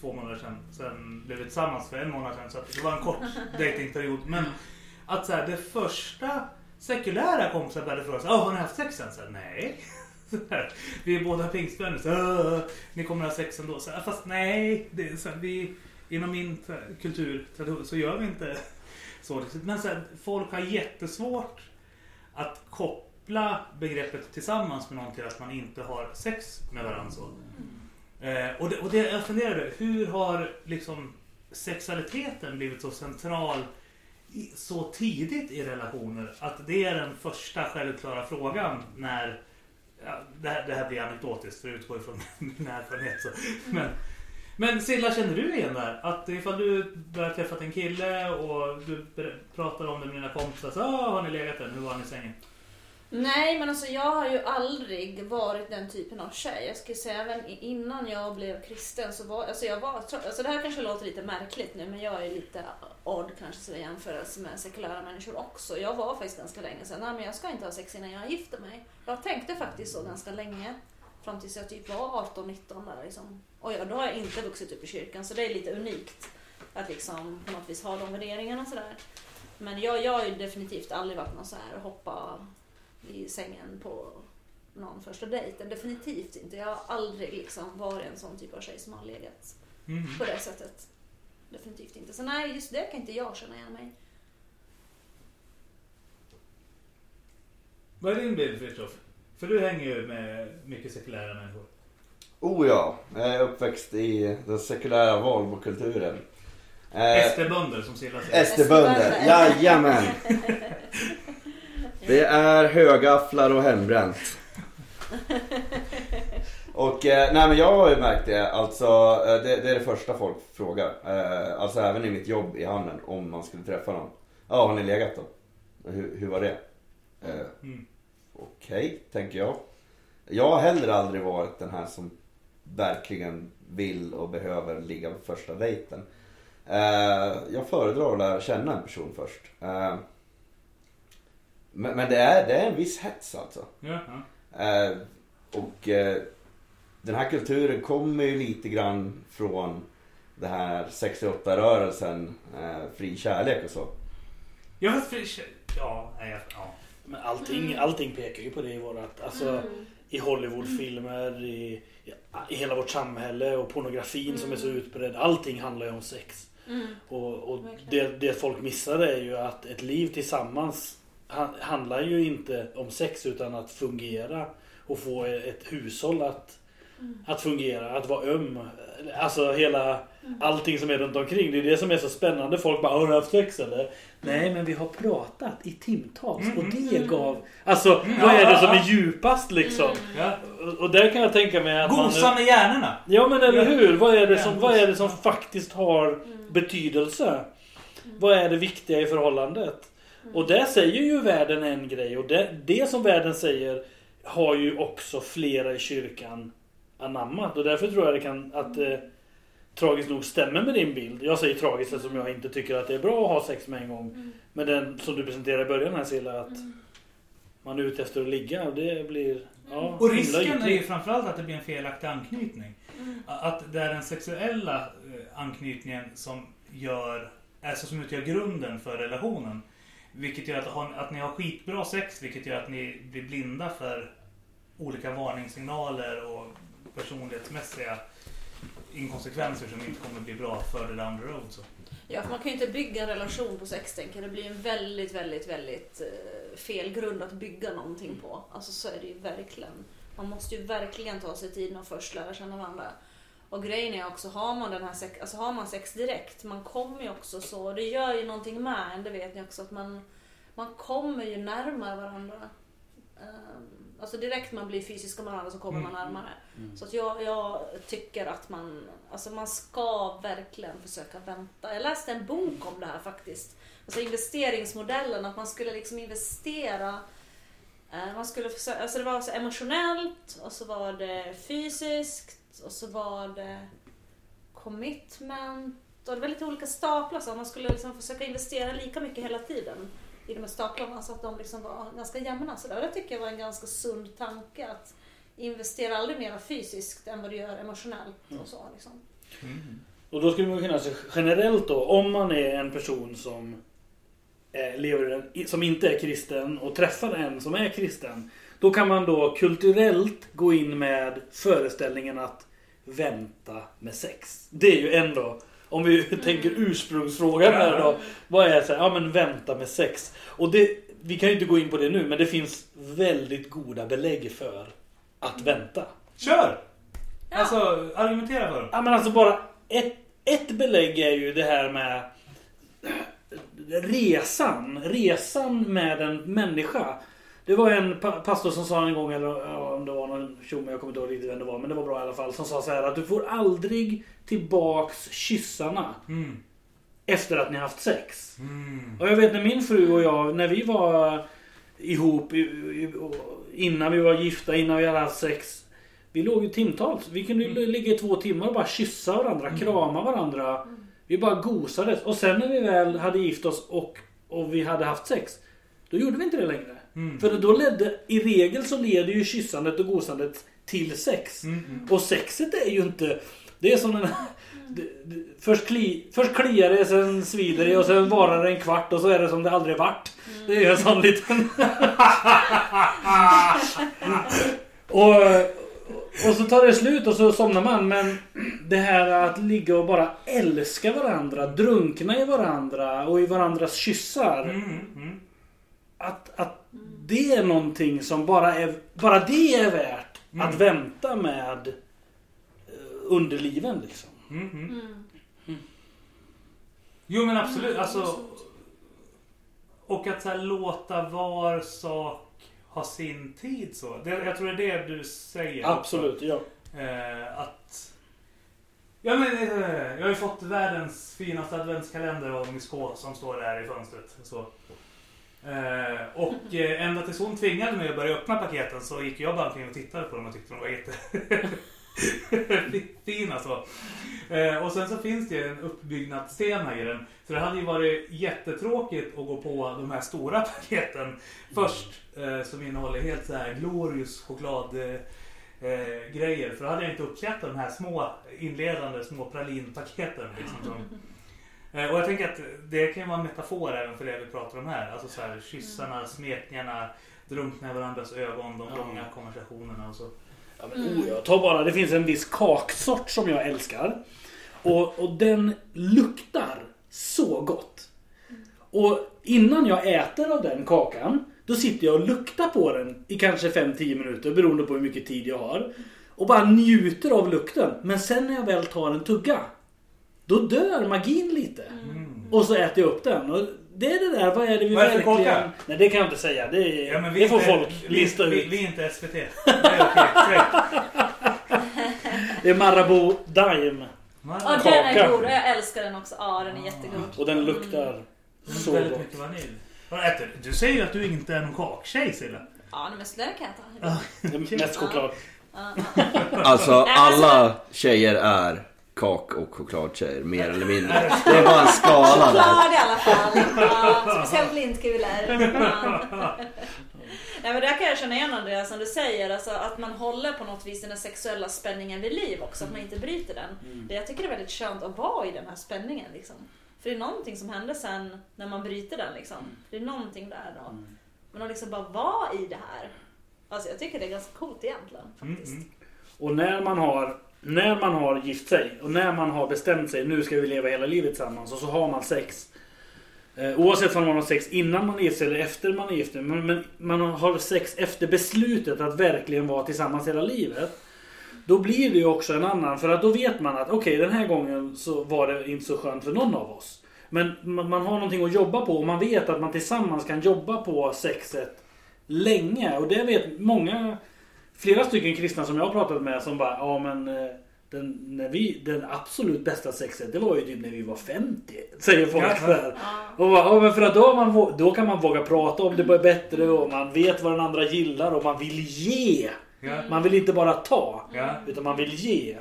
två månader sedan, sen blev vi tillsammans för en månad sedan så det var en kort datingperiod. Men att så här, det första sekulära kompisar började fråga sig, "Åh, har ni haft sex sen? Så här, nej. Så här, vi är båda pingstvänner, så "Åh, ni kommer ha sex ändå. Så här, fast nej, det så här, vi, inom min så här, kultur så gör vi inte så. Men så här, folk har jättesvårt att koppla begreppet tillsammans med någon till att man inte har sex med varandra. Så. Eh, och det, och det, jag funderade, hur har liksom sexualiteten blivit så central i, så tidigt i relationer att det är den första självklara frågan när ja, det, här, det här blir anekdotiskt för det utgår ifrån min erfarenhet. Så. Men, men Silla, känner du igen det här? Att ifall du börjar träffa en kille och du pratar om det med dina kompisar. Så, ah, har ni legat än? Hur var ni i sängen? Nej, men alltså jag har ju aldrig varit den typen av tjej. Jag skulle säga även innan jag blev kristen så var alltså jag var, alltså det här kanske låter lite märkligt nu men jag är lite odd kanske i jämförelse med sekulära människor också. Jag var faktiskt ganska länge sedan, nej men jag ska inte ha sex innan jag gifter mig. Jag tänkte faktiskt så ganska länge. Fram tills jag typ var 18-19 där liksom. Och jag, då har jag inte vuxit upp i kyrkan så det är lite unikt. Att liksom på något vis ha de värderingarna sådär. Men jag, jag har ju definitivt aldrig varit någon så här hoppa i sängen på någon första dejt. Definitivt inte. Jag har aldrig liksom varit en sån typ av tjej som har legat Mm. på det sättet. Definitivt inte. Så nej, just det kan inte jag känna igen mig Vad är din bild Fritiof? För du hänger ju med mycket sekulära människor. Oh ja, jag är uppväxt i den sekulära Valbokulturen. Eh, SD-bönder som Silla säger. SD-bönder, jajamän! Det är högafflar och hembränt. Och eh, nej men jag har ju märkt det, alltså eh, det, det är det första folk frågar. Eh, alltså även i mitt jobb i hamnen om man skulle träffa någon. Ja, har ni legat då? Hur, hur var det? Eh, Mm. Okej, tänker jag. Jag har heller aldrig varit den här som verkligen vill och behöver ligga på första dejten. Eh, jag föredrar att lära känna en person först. Men, men det, är, det är en viss hets alltså. Ja, ja. Eh, och eh, den här kulturen kommer ju lite grann från det här 68-rörelsen, eh, fri kärlek och så. Har fri... Ja, nej, ja. Men allting, allting pekar ju på det i vårat, alltså i Hollywoodfilmer, i, i hela vårt samhälle och pornografin som är så utbredd. Allting handlar ju om sex. Och, och det, det folk missar är ju att ett liv tillsammans handlar ju inte om sex utan att fungera och få ett hushåll att, att fungera, att vara öm. Alltså hela allting som är runt omkring. Det är det som är så spännande. Folk bara har du haft sex eller? Nej men vi har pratat i timtals och det gav... Alltså vad är det som är djupast liksom? Och, och där kan jag tänka mig att man... Gosa med hjärnorna! Ja men eller hur? Vad är det som, vad är det som faktiskt har betydelse? Vad är det viktiga i förhållandet? Och där säger ju världen en grej och det, det som världen säger har ju också flera i kyrkan anammat. Och därför tror jag det kan att eh, tragiskt nog stämmer med din bild. Jag säger tragiskt eftersom jag inte tycker att det är bra att ha sex med en gång. Men den som du presenterade i början här Silla, att man är ute efter att ligga. Det blir... Ja, Och himla risken är ju framförallt att det blir en felaktig anknytning. Att det är den sexuella eh, anknytningen som gör, alltså som utgör grunden för relationen. Vilket gör att, att ni har skitbra sex, vilket gör att ni blir blinda för olika varningssignaler och personlighetsmässiga inkonsekvenser som inte kommer bli bra further down the road. Så. Ja, för man kan ju inte bygga en relation på sex tänker jag. Det blir en väldigt, väldigt, väldigt eh, fel grund att bygga någonting på. Alltså så är det ju verkligen. Man måste ju verkligen ta sig tiden att först lära känna varandra. Och grejen är också, har man, den här sex, alltså har man sex direkt, man kommer ju också så, det gör ju någonting med en, det vet ni också, att man, man kommer ju närmare varandra. Ehm, Alltså direkt man blir fysisk med varandra så kommer man närmare. Så att jag, jag tycker att man, alltså man ska verkligen försöka vänta. Jag läste en bok om det här faktiskt. Alltså investeringsmodellen, att man skulle liksom investera eh, man skulle försöka, alltså det var så emotionellt och så var det fysiskt och så var det commitment och det var lite olika staplar så man skulle liksom försöka investera lika mycket hela tiden i de här staplarna så att de liksom var ganska jämna. Så där. Det tycker jag var en ganska sund tanke att investera aldrig mer fysiskt än vad du gör emotionellt och så. Liksom. Och då skulle man kunna säga generellt då, om man är en person som eh, lever som inte är kristen och träffar en som är kristen. Då kan man då kulturellt gå in med föreställningen att vänta med sex. Det är ju ändå, om vi tänker ursprungsfrågan här då. Vad är så här, ja men vänta med sex. Och det, vi kan ju inte gå in på det nu men det finns väldigt goda belägg för att vänta. Kör! Alltså, argumentera för dem. Ja men alltså bara ett, ett belägg är ju det här med resan. Resan med en människa. Det var en pa- pastor som sa en gång, eller om det var någon tjomme, jag kommer inte ihåg riktigt vem det var, men det var bra i alla fall. Som sa så här att du får aldrig tillbaks kyssarna Mm. efter att ni haft sex. Mm. Och jag vet när min fru och jag, när vi var ihop innan vi var gifta, innan vi hade haft sex. Vi låg ju timtals. Vi kunde ju ligga i två timmar och bara kyssa varandra, krama varandra. Vi bara gosades. Och sen när vi väl hade gift oss och, och vi hade haft sex. Då gjorde vi inte det längre. Mm. För då ledde, i regel så leder ju kyssandet och gosandet till sex. Mm. Och sexet är ju inte... Det är som det, först, kli, först kliar det, sen svider det och sen varar det en kvart och så är det som det aldrig varit. Det är en sån liten... och, och så tar det slut och så somnar man. Men det här att ligga och bara älska varandra, drunkna i varandra och i varandras kyssar. Mm. Mm. Att, att det är någonting som bara är, bara det är värt Mm. att vänta med eh, underliven liksom. Mm. Mm. Mm. Jo men absolut. Alltså, och att så här, låta var sak ha sin tid så. Det, jag tror det är det du säger. också. Absolut, ja. Eh, att... Ja, men, eh, jag har ju fått världens finaste adventskalender av Miss K som står där i fönstret. Så. Eh, ända tills hon tvingade mig att börja öppna paketen så gick jag bara omkring och tittade på dem och tyckte de var jättefina. Så. Alltså. Eh, och sen så finns det ju en här i den. Så det hade ju varit jättetråkigt att gå på de här stora paketen först. Eh, som innehåller helt så här glorious choklad grejer. För då hade jag inte uppskattat de här små inledande små pralinpaketen. Liksom, som, och jag tänker att det kan ju vara en metafor även för det vi pratar om här. Alltså så här, kyssarna, smekningarna, drunkna i varandras ögon, de långa konversationerna och så. Ja, men, oh, jag tar bara, det finns en viss kaksort som jag älskar. Och, och den luktar så gott. Och innan jag äter av den kakan, då sitter jag och luktar på den i kanske 5-10 minuter beroende på hur mycket tid jag har. Och bara njuter av lukten. Men sen när jag väl tar en tugga, då dör magin lite. Och så äter jag upp den. Och det är det där, vad är det vi Vad är det för verkligen... kaka? Nej det kan jag inte säga. Det, är, Ja, men vi det får inte- folk vi, lista vi, ut. vi är inte SVT. Det är okej. Straight. Det är Marabou Daim. Ja, Man- den är god. Jag älskar den också. Ja, den är jättegod. Och den luktar Mm, så väldigt gott. mycket vanilj. Du? Säger ju att du inte är någon kaktjej Silla. Ja, men slö kan jag ta. Är mest choklad. Nej, alltså- alla tjejer är kak och chokladtjejer, mer eller mindre. Det är bara en skala där. Choklad i alla fall. Ja, speciellt lintkulor. Ja. Nej, men där kan jag känna igen Andreas som du säger, alltså, att man håller på något vis den här sexuella spänningen vid liv också, att man inte bryter den. Det jag tycker är väldigt skönt att vara i den här spänningen. Liksom. För det är någonting som händer sen när man bryter den. Liksom. Det är någonting där då. Men att liksom bara vara i det här. Alltså jag tycker det är ganska coolt egentligen. Faktiskt. Mm, Och när man har när man har gift sig och när man har bestämt sig nu ska vi leva hela livet tillsammans och så har man sex. Eh, oavsett om man har sex innan man är gift sig eller efter man är gift sig, men, men man har sex efter beslutet att verkligen vara tillsammans hela livet. Då blir det ju också en annan, för att då vet man att okej den här gången så var det inte så skönt för någon av oss. Men man, man har någonting att jobba på och man vet att man tillsammans kan jobba på sexet länge. Och det vet många, flera stycken kristna som jag har pratat med som bara, ja men eh, den, när vi, den absolut bästa sexet det var ju typ när vi var 50. Säger folk Ja. där. Och bara, ja, men för att då, man, då kan man våga prata om det bättre och man vet vad den andra gillar och man vill ge. Ja. Man vill inte bara ta. Ja. Utan man vill ge.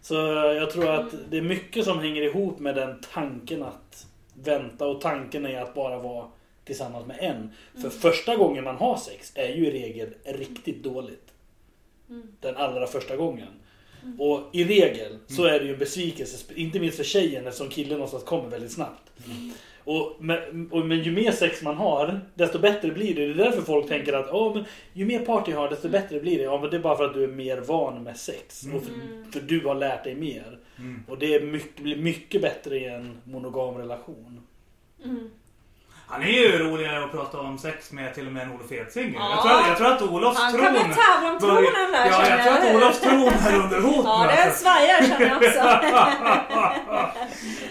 Så jag tror att det är mycket som hänger ihop med den tanken att vänta och tanken är att bara vara tillsammans med en. För första gången man har sex är ju i regel riktigt dåligt. Den allra första gången. Och i regel så är det ju en besvikelse, inte minst för tjejen eftersom killen någonstans kommer väldigt snabbt. Och, men, och, men ju mer sex man har, desto bättre blir det. Det är därför folk tänker att oh, men ju mer party jag har, desto bättre blir det. Ja, men det är bara för att du är mer van med sex. Och för, för du har lärt dig mer. Mm. Och det är mycket, blir mycket bättre i en monogam relation. Han är ju roligare att prata om sex med till och med en Olof Edsinger. Ja. Jag, tror, jag tror att Olofs Han tron... kan väl tävla om tronen där, Ja, känner jag tror jag. att Olofs tron är under hot Ja, det alltså. svajar känner jag också.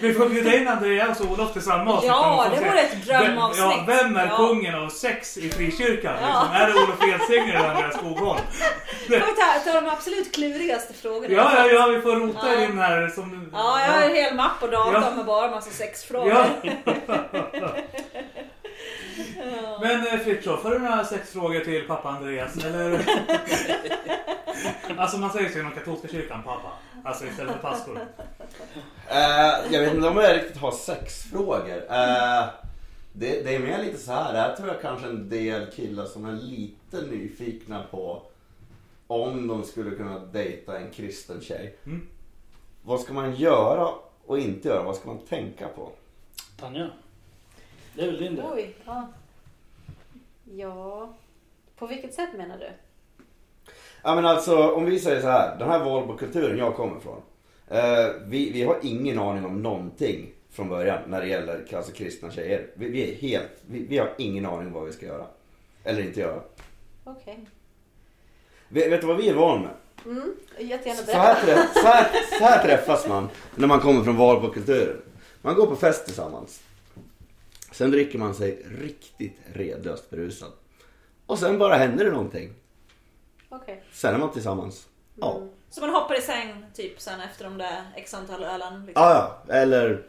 Vi får bjuda in Andreas och Olof till samma avsnitt. Ja, och får det vore ett drömavsnitt. Ja, vem är Ja. kungen av sex i frikyrkan? Ja. Liksom? Är det Olof Edsinger eller Andreas Skogholm? Får vi ta, ta de absolut klurigaste frågorna. Ja, ja, ja, vi får rota Ja. in här som... Ja, jag har en hel mapp på datorn Ja. med bara massa sexfrågor. Ja. Ja. Men eh, Fritiof, har du några sex frågor till pappa Andreas? Eller? alltså man säger så inom katolska kyrkan, pappa. Alltså istället för pastor. Eh, jag vet inte om jag riktigt har sex frågor. Eh, det, det är mer lite så här. Det här tror jag kanske en del killar som är lite nyfikna på om de skulle kunna dejta en kristen tjej. Mm. Vad ska man göra och inte göra? Vad ska man tänka på? Tanja. Det är väl din del? Oj, ja. Ja, på vilket sätt menar du? Ja men alltså om vi säger så här. Den här Valbokulturen jag kommer ifrån. Eh, vi, vi har ingen aning om någonting från början när det gäller alltså, kristna tjejer. Vi, vi är helt, vi, vi har ingen aning om vad vi ska göra. Eller inte göra. Okej. Vet, vet du vad vi är van med? Mm, jättegärna Så här, berätta. träff, så, här, så här träffas man när man kommer från Valbokulturen. Man går på fest tillsammans. Sen dricker man sig riktigt redlöst berusad. Och sen bara händer det någonting. Okej. Sen är man tillsammans. Ja. Mm. Så man hoppar i säng typ sen efter de där x antal ölen? Liksom. Ja, ja. Eller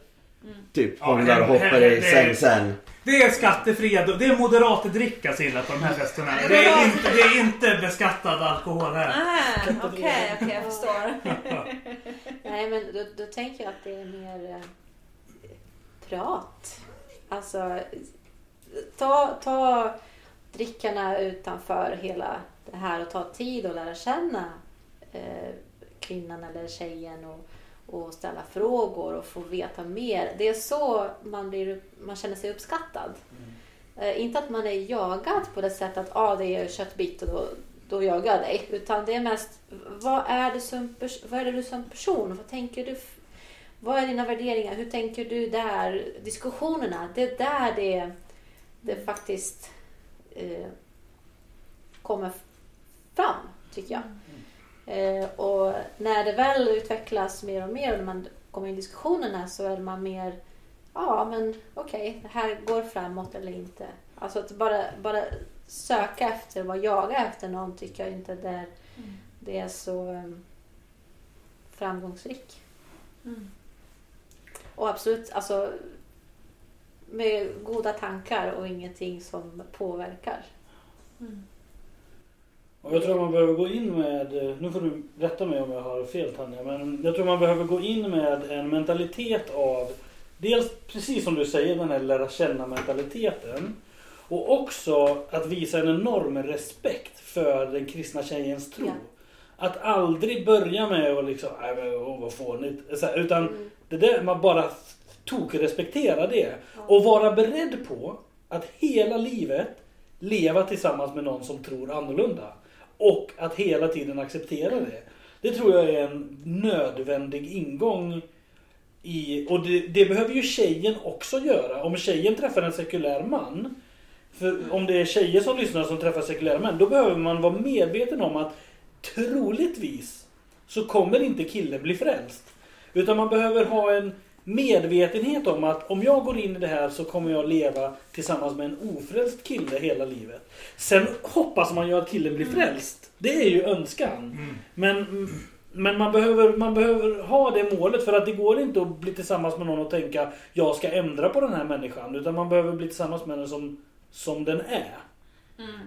typ Ja, hånglar och hem- hoppar i det- säng sen. Det är skattefria, det är moderatdricka Silla på de här festerna. Det är inte, det är inte beskattad alkohol här. Ah, Okej, okej, jag förstår. Nej, men då, då tänker jag att det är mer eh, prat. Alltså, ta, ta drickarna utanför hela det här och ta tid att lära känna eh, kvinnan eller tjejen och, och ställa frågor och få veta mer. Det är så man, blir, man känner sig uppskattad. Eh, inte att man är jagad på det sättet att ah, det är köttbit och då, då jagar jag dig. Utan det är mest vad är, det som, vad är det du som person? Vad tänker du? Vad är dina värderingar? Hur tänker du där? Diskussionerna, det är där det, det faktiskt eh, kommer fram, tycker jag. Eh, och när det väl utvecklas mer och mer och man kommer in i diskussionerna så är man mer Ja, men okej, det här går framåt eller inte. Alltså att bara, bara söka efter, vad jaga efter någon tycker jag inte det är, det är så um, framgångsrik. Mm. Och absolut, alltså med goda tankar och ingenting som påverkar. Och jag tror man behöver gå in med, nu får du rätta mig om jag har fel Tanja, men jag tror man behöver gå in med en mentalitet av dels precis som du säger den här lära känna mentaliteten och också att visa en enorm respekt för den kristna tjejens tro. Ja. Att aldrig börja med att liksom, nej men åh, vad fånigt. Så Utan Mm. det där, man bara tok respektera det. Ja. Och vara beredd på att hela livet leva tillsammans med någon som tror annorlunda. Och att hela tiden acceptera det. Det tror jag är en nödvändig ingång i, och det, det behöver ju tjejen också göra. Om tjejen träffar en sekulär man. För om det är tjejer som lyssnar som träffar sekulära män, då behöver man vara medveten om att troligtvis så kommer inte killen bli frälst. Utan man behöver ha en medvetenhet om att om jag går in i det här så kommer jag leva tillsammans med en ofrälst kille hela livet. Sen hoppas man ju att killen blir frälst. Det är ju önskan. Mm. Men, men man, behöver, man behöver ha det målet för att det går inte att bli tillsammans med någon och tänka jag ska ändra på den här människan. Utan man behöver bli tillsammans med den som, som den är. Mm.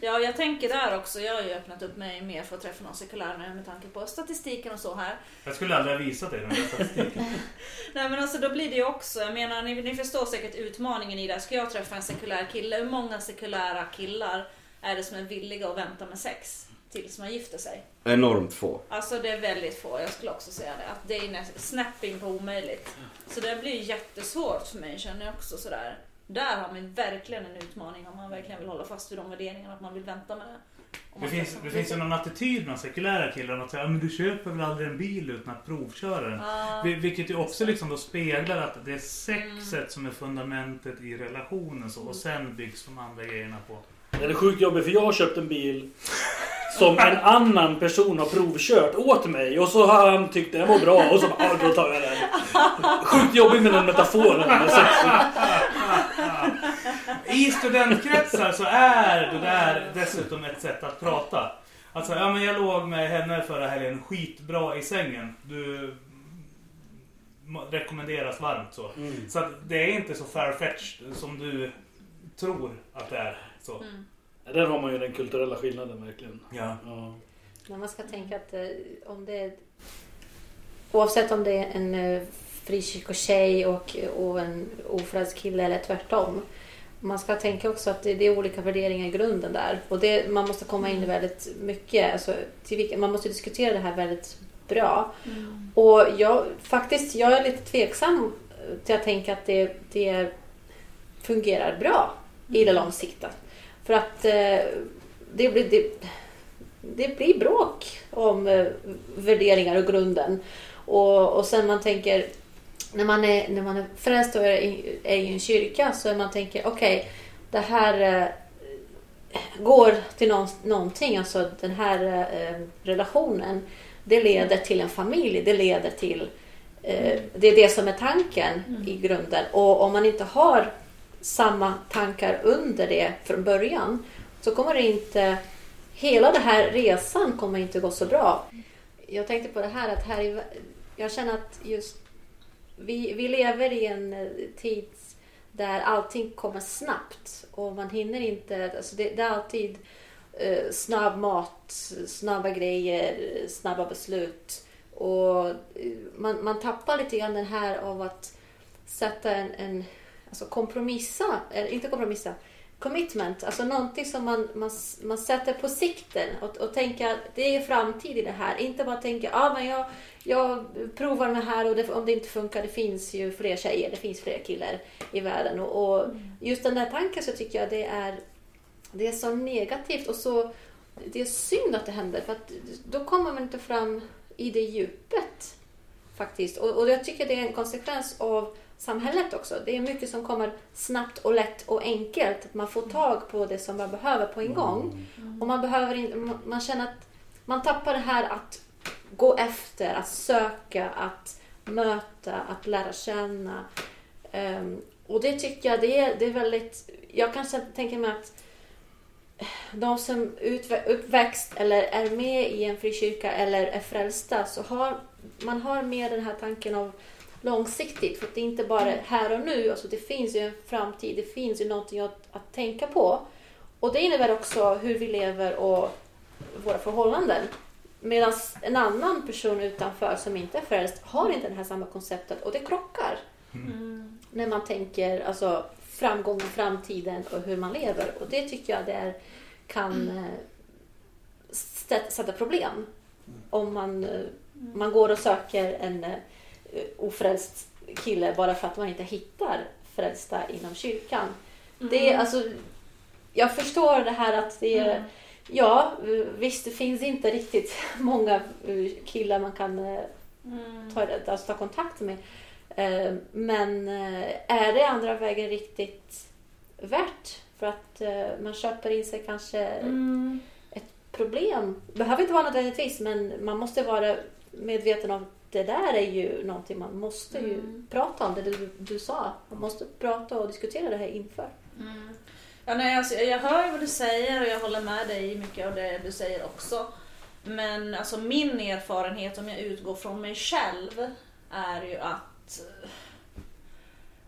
Ja, jag tänker där också. Jag har ju öppnat upp mig mer för att träffa någon sekulär nu med tanke på statistiken och så här. Jag skulle aldrig ha visat dig den där statistiken. Nej men alltså då blir det ju också, jag menar ni, ni förstår säkert utmaningen i det. Ska jag träffa en sekulär kille, hur många sekulära killar är det som är villiga att vänta med sex tills man gifter sig? Enormt få. Alltså det är väldigt få, jag skulle också säga det. Att det är nästan snapping på omöjligt. Så det blir jättesvårt för mig känner jag också sådär. Där har man verkligen en utmaning om man verkligen vill hålla fast vid de värderingarna, att man vill vänta med det. Det finns, det finns ju någon attityd bland sekulära killar att säga "Ja, men du köper väl aldrig en bil utan att provköra den. Vil- Vilket ju också liksom då speglar att det är sexet som är fundamentet i relationen så, och sen byggs de andra grejerna på. Det är sjukt jobbigt för jag har köpt en bil som en annan person har provkört åt mig och så har han tyckt den var bra och så bara, "Ja, då tar jag den. Sjukt jobbigt med den metaforen. I studentkretsar så är det där dessutom ett sätt att prata. Alltså, ja men jag låg med henne förra helgen skitbra i sängen. Du rekommenderas varmt så. Mm. Så att det är inte så farfetched som du tror att det är. Så. Där har man ju den kulturella skillnaden verkligen. Ja. Ja. Men man ska tänka att eh, om det är, oavsett om det är en eh, frikyrkotjej och, och en ofrälst kille eller tvärtom. Man ska tänka också att det, det är olika värderingar i grunden där. Och det, man måste komma in i väldigt mycket. Alltså, till vilka, man måste diskutera det här väldigt bra. Och jag, faktiskt, jag är lite tveksam till att tänka att det, det fungerar bra i det långsiktiga. För att eh, det blir, det, det blir bråk om eh, värderingar och grunden. Och, och sen man tänker, när man är, när man är frälst och är i, är i en kyrka så är man tänker, okej, det här eh, går till någon, någonting, alltså den här eh, relationen, det leder till en familj, det leder till eh, det är det som är tanken i grunden. Och om man inte har samma tankar under det från början så kommer det inte... Hela den här resan kommer inte gå så bra. Jag tänkte på det här att här i, jag känner att just vi, vi lever i en eh, tid där allting kommer snabbt och man hinner inte... Alltså det, det är alltid eh, snabb mat, snabba grejer, snabba beslut. Och eh, man, man tappar lite grann den här av att sätta en, en alltså kompromissa, eller inte kompromissa, commitment, alltså någonting som man, man, man sätter på sikten och, och tänka det är framtid i det här. Inte bara tänka, ah, men jag, jag provar med här och det, om det inte funkar, det finns ju fler tjejer, det finns fler killar i världen. Och, och just den där tanken så tycker jag det är, det är så negativt och så det är synd att det händer för att då kommer man inte fram i det djupet faktiskt. Och, och jag tycker det är en konsekvens av samhället också. Det är mycket som kommer snabbt och lätt och enkelt. Man får tag på det som man behöver på en gång. Och man, behöver in, man känner att man tappar det här att gå efter, att söka, att möta, att lära känna. Um, och det tycker jag det är, det är väldigt... Jag kanske tänker mig att de som är uppväxt eller är med i en frikyrka eller är frälsta så har man har mer den här tanken av långsiktigt. För att det är inte bara här och nu. Alltså det finns ju en framtid. Det finns ju någonting att, att tänka på. Och det innebär också hur vi lever och våra förhållanden. Medan en annan person utanför som inte är frälst har inte det här samma konceptet och det krockar. När man tänker alltså, framgången, framtiden och hur man lever. Och det tycker jag det är, kan eh, stä- sätta problem. Om man, eh, man går och söker en eh, ofrälst kille bara för att man inte hittar frälsta inom kyrkan. Det är alltså, jag förstår det här att det är, ja visst det finns inte riktigt många eh, killar man kan eh, ta, alltså, ta kontakt med. Eh, Men eh, är det andra vägen riktigt värt? För att eh, man köper in sig kanske ett problem. Behöver inte vara nödvändigtvis men man måste vara medveten om det där är ju någonting man måste ju prata om. Det du, du sa. Man måste prata och diskutera det här inför. Ja, nej, alltså, jag hör ju vad du säger och jag håller med dig i mycket av det du säger också. Men alltså, min erfarenhet om jag utgår från mig själv är ju att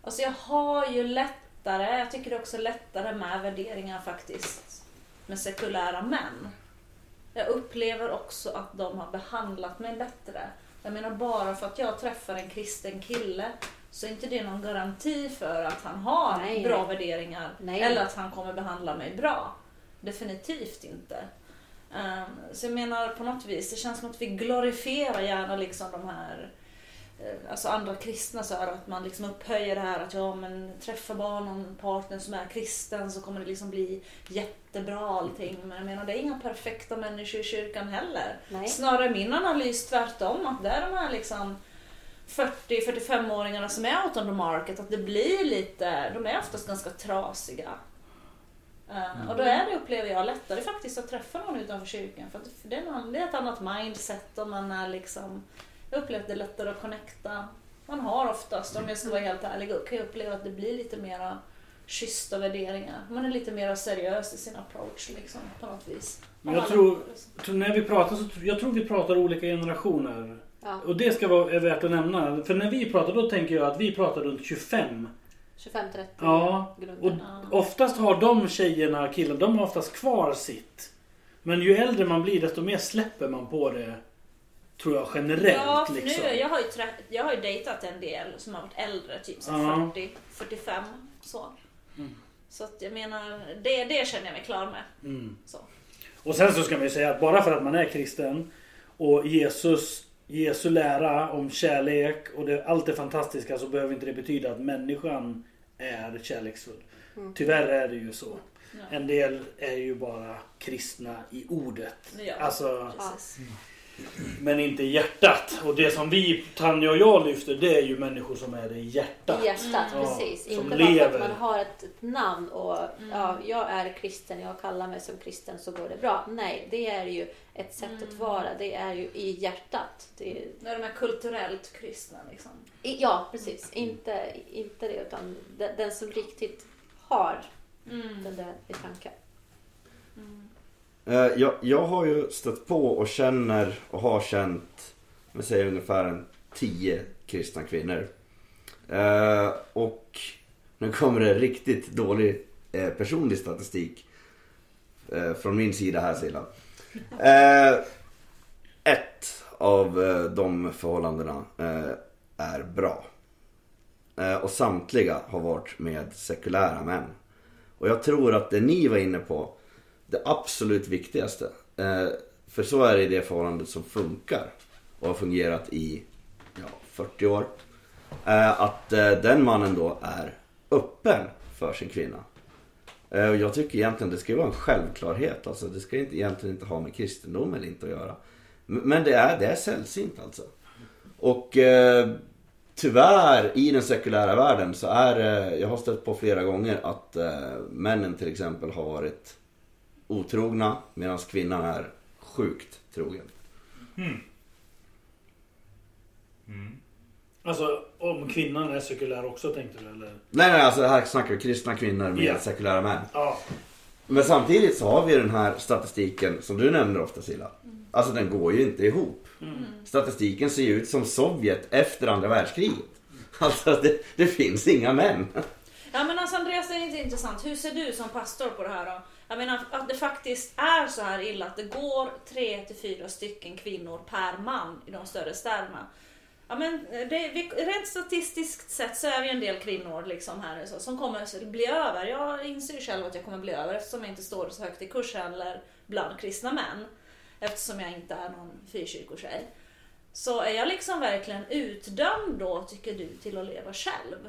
Alltså jag har ju lättare, jag tycker det är också lättare med värderingar faktiskt med sekulära män. Jag upplever också att de har behandlat mig bättre. Jag menar bara för att jag träffar en kristen kille så är inte det någon garanti för att han har Nej, bra nej. värderingar. Nej. Eller att han kommer behandla mig bra. Definitivt inte. Ehm, så jag menar på något vis, det känns som att vi glorifierar gärna liksom de här Alltså andra kristna så är det att man liksom upphöjer det här att ja men träffa bara någon partner som är kristen så kommer det liksom bli jättebra allting. Men jag menar det är inga perfekta människor i kyrkan heller. Nej. Snarare min analys tvärtom att det är de här liksom 40-45-åringarna som är out on the market, att det blir lite, de är oftast ganska trasiga. Eh, Och då är det, upplever jag, lättare faktiskt att träffa någon utanför kyrkan. För det, är en, det är ett annat mindset och man är liksom, jag upplever att det är lättare att connecta. Man har oftast, om jag ska vara helt ärlig, kan jag uppleva att det blir lite mera schyssta värderingar. Man är lite mer seriös i sin approach liksom på något vis. Men jag tror, tror när vi pratar så jag tror vi pratar olika generationer. Ja, Och det ska vara är värt att nämna. För när vi pratar då tänker jag att vi pratar runt 25. 25-30 Ja. Och oftast har de tjejerna, killarna, de har oftast kvar sitt. Men ju äldre man blir desto mer släpper man på det. Tror jag generellt Ja, för liksom. nu, jag, har ju trä- jag har ju dejtat en del som har varit äldre, typ så Ja. 40, 45 så. Mm. Så att jag menar, det, det känner jag mig klar med. Mm. Så. Och sen så ska man ju säga att bara för att man är kristen och Jesus, Jesu lära om kärlek och det, allt det fantastiska så behöver inte det betyda att människan är kärleksfull. Mm. Tyvärr är det ju så. Ja. En del är ju bara kristna i ordet. Ja, Alltså, precis. Men inte i hjärtat. Och det som vi, Tanja och jag lyfter, det är ju människor som är det i hjärtat. I hjärtat, Ja, precis. som Inte bara för att man har ett, ett namn och Mm. ja, jag är kristen, jag kallar mig som kristen så går det bra. Nej, det är ju ett sätt Mm. att vara. Det är ju i hjärtat. Det är, När de är kulturellt kristna liksom. i, ja, precis. Inte, inte det, utan den, den som riktigt har Mm. den där i tanken. Eh, jag, jag har ju stött på och känner och har känt, jag säger ungefär en tio kristna kvinnor. Eh, och nu kommer det riktigt dålig eh, personlig statistik från min sida här Silla. Ett av de förhållandena är bra. Och samtliga har varit med sekulära män. Och jag tror att det ni var inne på det absolut viktigaste. Eh, för så är det i det förhållandet som funkar och har fungerat i ja, 40 år. Eh, att eh, den mannen då är öppen för sin kvinna. Eh, och jag tycker egentligen det ska vara en självklarhet. Alltså, det ska inte, egentligen inte ha med kristendom eller inte att göra. Men det är, det är sällsynt alltså. Och eh, tyvärr i den sekulära världen så är det, jag har stött på flera gånger att eh, männen till exempel har varit otrogna medan kvinnan är sjukt trogen. Alltså om kvinnan är sekulär också tänkte du eller? Nej nej alltså här snackar vi kristna kvinnor med Ja. sekulära män. Ja. Men samtidigt så har vi den här statistiken som du nämner ofta Silla. Alltså den går ju inte ihop. Statistiken ser ju ut som Sovjet efter andra världskriget. Alltså det, det finns inga män. Ja men alltså Andreas, det är inte intressant. Hur ser du som pastor på det här då? Jag menar att det faktiskt är så här illa att det går tre till fyra stycken kvinnor per man i de större städerna. Ja, men eh, det, vi, rent statistiskt sett så är vi en del kvinnor liksom här så, som kommer bli över. Jag inser ju själv att jag kommer bli över eftersom jag inte står så högt i kurs heller bland kristna män. Eftersom jag inte är någon frikyrkotjej. Så är jag liksom verkligen utdömd då, tycker du, till att leva själv?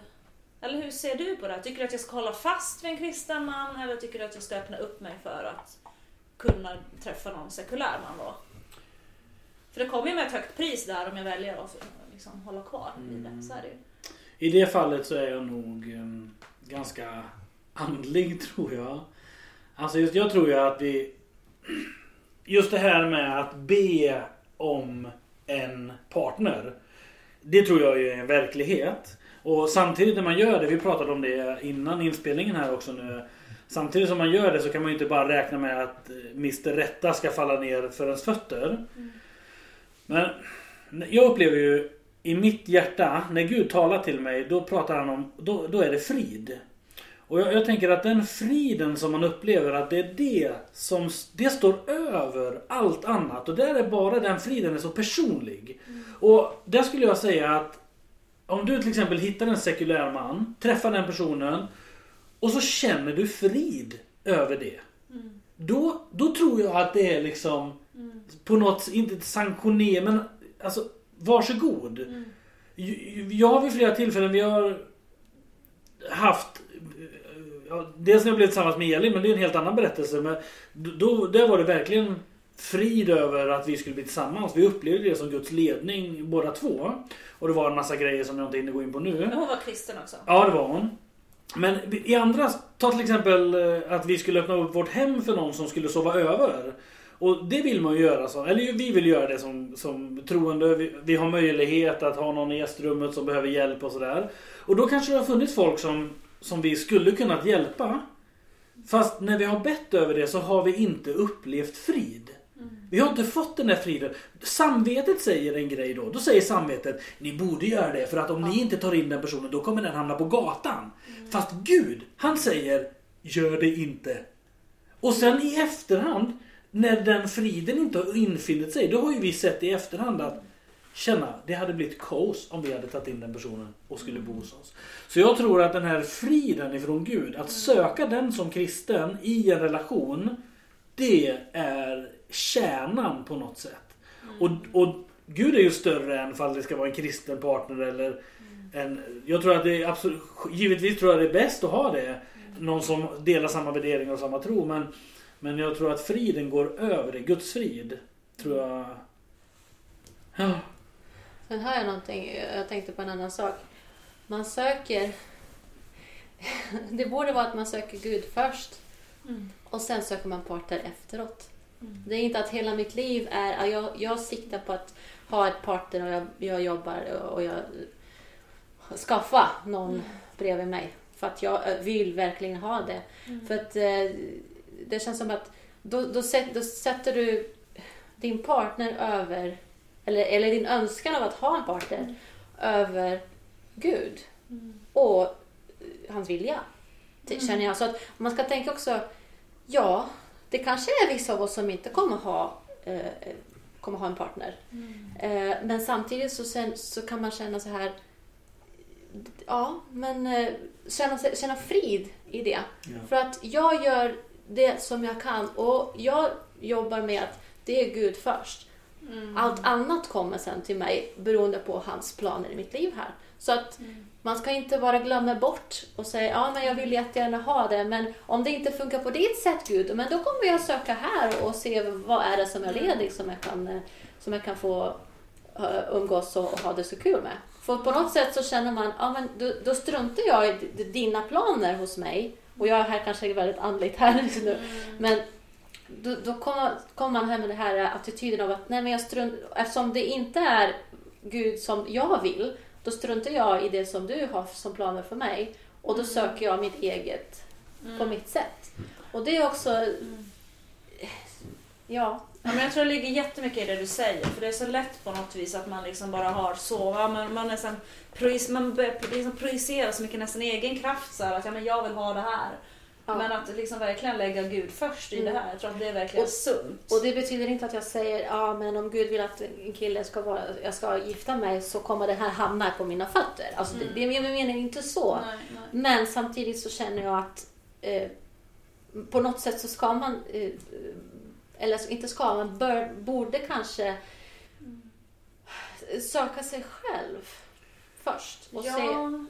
Eller hur ser du på det? Tycker du att jag ska hålla fast vid en kristen man eller tycker du att jag ska öppna upp mig för att kunna träffa någon sekulär man då? För det kommer ju med ett högt pris där om jag väljer att liksom hålla kvar vid det. Så är det ju. I det fallet så är jag nog eh, ganska andlig tror jag. Alltså just, jag tror ju att vi... Just det här med att be om en partner. Det tror jag är en verklighet. Och samtidigt när man gör det, vi pratade om det innan inspelningen här också nu. Samtidigt som man gör det så kan man ju inte bara räkna med att eh, Mr Rätta ska falla ner för ens fötter. Men jag upplever ju i mitt hjärta, när Gud talar till mig, då pratar han om, då, då är det frid. Och jag, jag tänker att den friden som man upplever, att det är det som, det står över allt annat. Och där är bara den friden är så personlig. Och där skulle jag säga att om du till exempel hittar en sekulär man, träffar den personen och så känner du frid över det. Då, då tror jag att det är liksom på något, inte sanktioner, men alltså varsågod. J- Jag har vid flera tillfällen, vi har haft Dels när jag blev tillsammans med Elin, men det är en helt annan berättelse. Men då, där var det verkligen frid över att vi skulle bli tillsammans. Vi upplevde det som Guds ledning båda två. Och det var en massa grejer som jag inte hinner gå in på nu. Men hon var kristen också. Ja, det var hon. Men i andra, ta till exempel eh, att vi skulle öppna upp vårt hem för någon som skulle sova över. Och det vill man ju göra, så, eller vi vill göra det som, som troende. Vi, vi har möjlighet att ha någon i gästrummet som behöver hjälp och sådär. Och då kanske det har funnits folk som, som vi skulle kunnat hjälpa. Fast när vi har bett över det så har vi inte upplevt frid. Vi har inte fått den där friden. Samvetet säger en grej då. Då säger samvetet, ni borde göra det för att om ni inte tar in den personen då kommer den hamna på gatan. Fast Gud, han säger, gör det inte. Och sen i efterhand, när den friden inte har infunnit sig, då har ju vi sett i efterhand att känna, det hade blivit kaos om vi hade tagit in den personen och skulle bo hos oss. Så jag tror att den här friden ifrån Gud, att söka den som kristen i en relation, det är kärnan på något sätt. Och, och Gud är ju större än ifall det ska vara en kristen partner eller en... Jag tror att det är absolut... Givetvis tror jag det är bäst att ha det. Någon som delar samma värderingar och samma tro. Men, men jag tror att friden går över det. Guds frid. Tror jag... Ja. Sen har jag någonting, jag tänkte på en annan sak. Man söker... Det borde vara att man söker Gud först. Och sen söker man partner efteråt. Det är inte att hela mitt liv är... ja, Jag, jag siktar på att ha ett partner och jag, jag jobbar och jag skaffa någon bredvid mig. För att jag vill verkligen ha det. För att eh, det känns som att då, då, sätt, då sätter du din partner över, eller, eller din önskan av att ha en partner över Gud och eh, hans vilja. Känner jag. Så att man ska tänka också, ja, det kanske är vissa av oss som inte kommer ha, eh, kommer ha en partner. Eh, men samtidigt så, sen, så kan man känna så här, ja, men eh, känna, känna frid i det. För att jag gör det som jag kan och jag jobbar med att det är Gud först. Allt annat kommer sen till mig beroende på hans planer i mitt liv här. Så att man ska inte bara glömma bort och säga ja men jag vill jättegärna ha det men om det inte funkar på ditt sätt Gud, men då kommer jag söka här och se vad är det som är ledigt som jag kan, eh, som jag kan få eh, umgås och ha det så kul med. För på något sätt så känner man, ja men då, då struntar jag i dina planer hos mig och jag är här kanske väldigt andligt här just nu. Men då, då kommer, kommer man hem med den här attityden av att nej men jag strunt, eftersom det inte är Gud som jag vill, då struntar jag i det som du har som planer för mig och då söker jag mitt eget på mitt sätt. Och det är också, ja, Ja, men jag tror det ligger jättemycket i det du säger. För det är så lätt på något vis att man liksom bara har så. Ja, men man, nästan, projis- man liksom projicera så mycket nästan egen kraft. Så här, att ja, men jag vill ha det här. Ja. Men att liksom verkligen lägga Gud först i Mm. det här. Jag tror att det är verkligen Och- sunt. Och det betyder inte att jag säger ja men om Gud vill att en kille ska vara, jag ska gifta mig så kommer det här hamna på mina fötter. Alltså det, det är min mening inte så. Nej, nej. Men samtidigt så känner jag att eh, på något sätt så ska man, eh, eller så inte ska, man bör, borde kanske söka sig själv först och se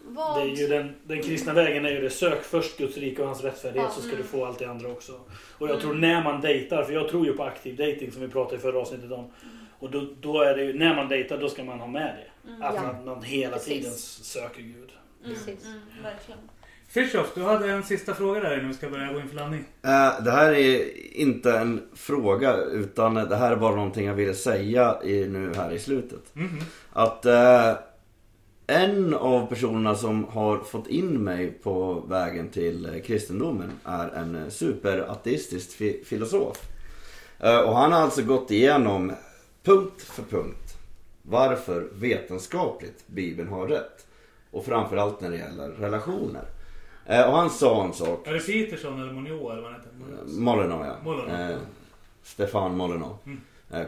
vad... Det är ju den, den kristna vägen är ju det. Sök först Guds rike och hans rättfärdighet Ja. så ska du få allt det andra också. Och jag tror när man dejtar, för jag tror ju på aktiv dating som vi pratade i förra avsnittet om. Och då, då är det ju, när man dejtar då ska man ha med det. Att Ja. man, man hela Precis. tiden söker Gud. Precis. Mm, verkligen. Fritiof, du hade en sista fråga där innan vi ska börja gå in för landning. Eh, Det här är inte en fråga utan det här är bara någonting jag ville säga i, nu här i slutet. Mhm. Att eh, en av personerna som har fått in mig på vägen till eh, kristendomen är en eh, superateistisk fi- filosof. Eh, och han har alltså gått igenom punkt för punkt varför vetenskapligt Bibeln har rätt. Och framförallt när det gäller relationer. Och han sa en sak Är det Peterson eller Monio eller vad han heter? Molyneux ja. Molyneux. Eh, Stefan Molyneux. Mm.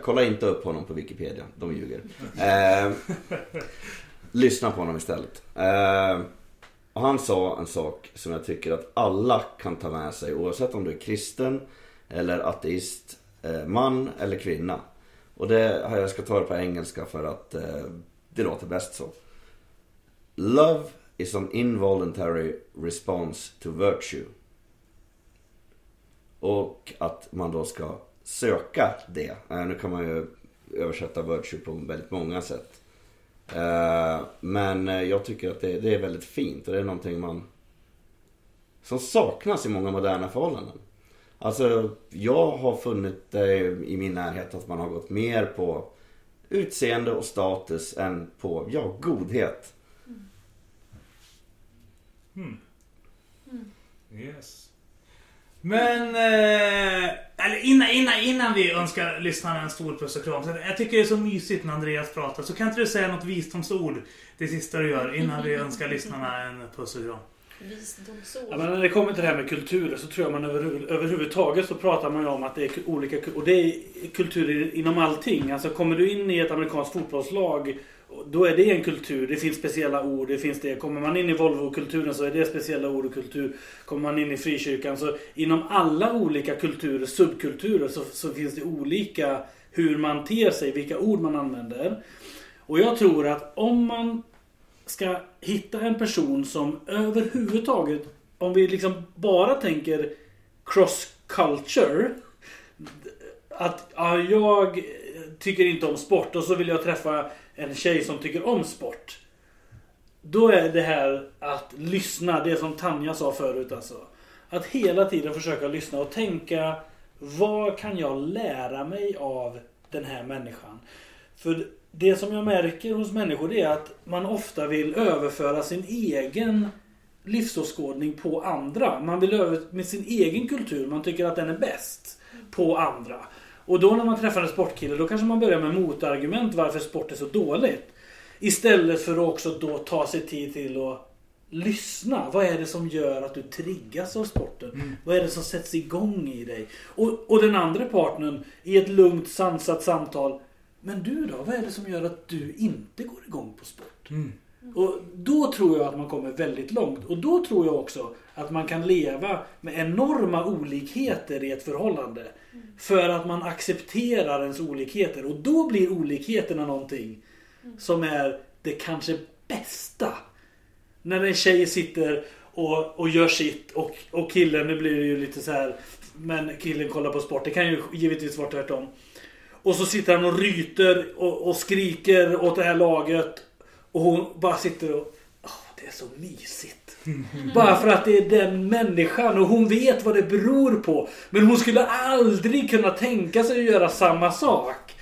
Kolla inte upp honom på Wikipedia, de ljuger. Lyssna på honom istället. Eh, och han sa en sak som jag tycker att alla kan ta med sig oavsett om du är kristen eller ateist, eh, man eller kvinna. Och det, jag ska ta det på engelska för att eh, det låter bäst så. Love is an involuntary response to virtue. Och att man då ska söka det. Eh, nu kan man ju översätta virtue på väldigt många sätt. Eh, men eh, jag tycker att det, det är väldigt fint och det är någonting man som saknas i många moderna förhållanden. Alltså jag har funnit det i min närhet att man har gått mer på utseende och status än på, ja, godhet. Mm. Yes. Men, eh, eller innan, innan, innan vi önskar lyssnarna en stor puss och kram. Så jag tycker det är så mysigt när Andreas pratar. Så kan inte du säga något visdomsord det sista du gör innan vi önskar lyssnarna en puss och kram? Visdomsord. Ja, men när det kommer till det här med kulturer så tror jag man över, överhuvudtaget så pratar man ju om att det är olika och det är kulturer inom allting. Alltså kommer du in i ett amerikanskt fotbollslag då är det en kultur. Det finns speciella ord. Det finns det. Kommer man in i Volvo-kulturen så är det speciella ord och kultur. Kommer man in i frikyrkan så inom alla olika kulturer, subkulturer så, så finns det olika hur man ter sig, vilka ord man använder. Och jag tror att om man ska hitta en person som överhuvudtaget, om vi liksom bara tänker cross culture. Att ja, jag tycker inte om sport och så vill jag träffa en tjej som tycker om sport. Då är det här att lyssna, det som Tanja sa förut alltså. Att hela tiden försöka lyssna och tänka vad kan jag lära mig av den här människan? För det som jag märker hos människor är att man ofta vill överföra sin egen livsåskådning på andra. Man vill över med sin egen kultur, man tycker att den är bäst på andra. Och då när man träffar en sportkille då kanske man börjar med motargument varför sport är så dåligt. Istället för att också då ta sig tid till att lyssna. Vad är det som gör att du triggas av sporten? Vad är det som sätts igång i dig? Och, och den andra partnern i ett lugnt sansat samtal. Men du då? Vad är det som gör att du inte går igång på sport? Och då tror jag att man kommer väldigt långt. Och då tror jag också att man kan leva med enorma olikheter i ett förhållande. För att man accepterar ens olikheter. Och då blir olikheterna någonting som är det kanske bästa. När en tjej sitter och, och gör sitt och, och killen, nu blir det ju lite så här men killen kollar på sport. Det kan ju givetvis vara tvärtom. Och så sitter han och ryter och, och skriker åt det här laget. Och hon bara sitter och... Åh, det är så mysigt. Bara för att det är den människan och hon vet vad det beror på. Men hon skulle aldrig kunna tänka sig att göra samma sak.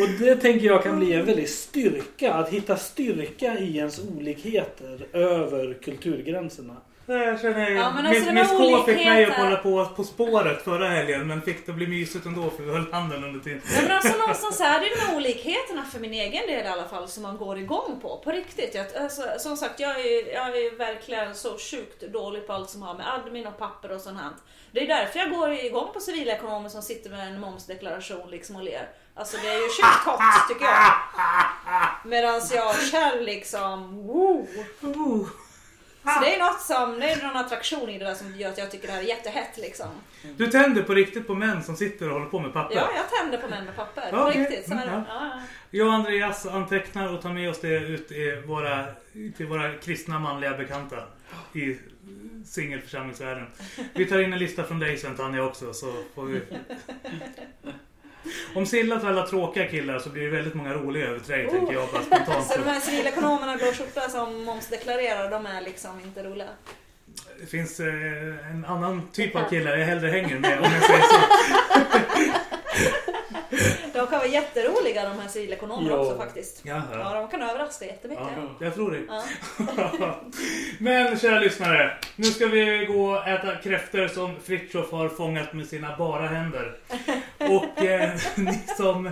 Och det tänker jag kan bli en väldig styrka. Att hitta styrka i ens olikheter över kulturgränserna. Jag känner, Ja, men alltså Miss- K fick mig att kolla på På spåret förra helgen men fick det bli mysigt ändå för vi höll handen under tiden. Ja, men alltså någonstans är det de här olikheterna för min egen del i alla fall som man går igång på. På riktigt. Jag, alltså, som sagt, jag är, jag är verkligen så sjukt dålig på allt som har med admin och papper och sånt här. Det är därför jag går igång på civilekonomer som sitter med en momsdeklaration liksom och ler. Alltså det är ju sjukt hot tycker jag. Medan jag själv liksom, woo. Så det är något som, det är någon attraktion i det där som gör att jag tycker det här är jättehett liksom. Du tänder på riktigt på män som sitter och håller på med papper. Ja, jag tänder på män med papper. På Ja, okej. riktigt. Så är det. Mm, Ja, ja. Jag och Andreas antecknar och tar med oss det ut i våra, till våra kristna manliga bekanta i singelförsamlingsvärlden. Vi tar in en lista från dig sen Tanja också så får vi... Om Silla tar alla tråkiga killar så blir det väldigt många roliga över till dig tänker jag bara spontant. Så de här civilekonomerna i blå skjorta som momsdeklarerar, de är liksom inte roliga. Det finns eh, en annan typ av killar jag hellre hänger med om jag säger så. De kan vara jätteroliga de här civilekonomerna Ja. också faktiskt. Jaha. Ja, de kan överraska jättemycket. Ja, jag tror det. Ja. Men kära lyssnare, nu ska vi gå och äta kräftor som Fritiof har fångat med sina bara händer. Och eh, ni som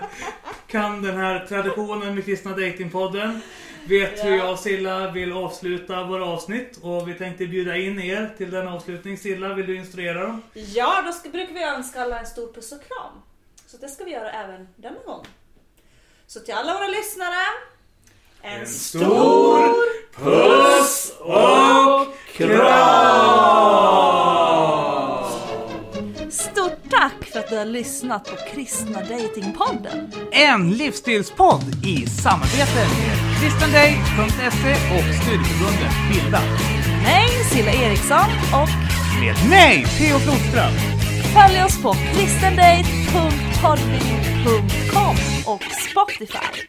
kan den här traditionen med Kristna Datingpodden vet hur Ja. jag och Silla vill avsluta våra avsnitt och vi tänkte bjuda in er till den avslutning. Silla, vill du instruera dem? Ja, då ska, brukar vi önska alla en stor puss och kram. Så det ska vi göra även denna gång. Så till alla våra lyssnare, en, En stor puss och kram! Stort tack för att du har lyssnat på Kristna Datingpodden. En livsstilspodd i samarbete med kristendate.se och studieförbundet Bilda. Mig, Silla Eriksson och Med mig, Theo Flodström följ oss på kristendate.podbean.com och Spotify.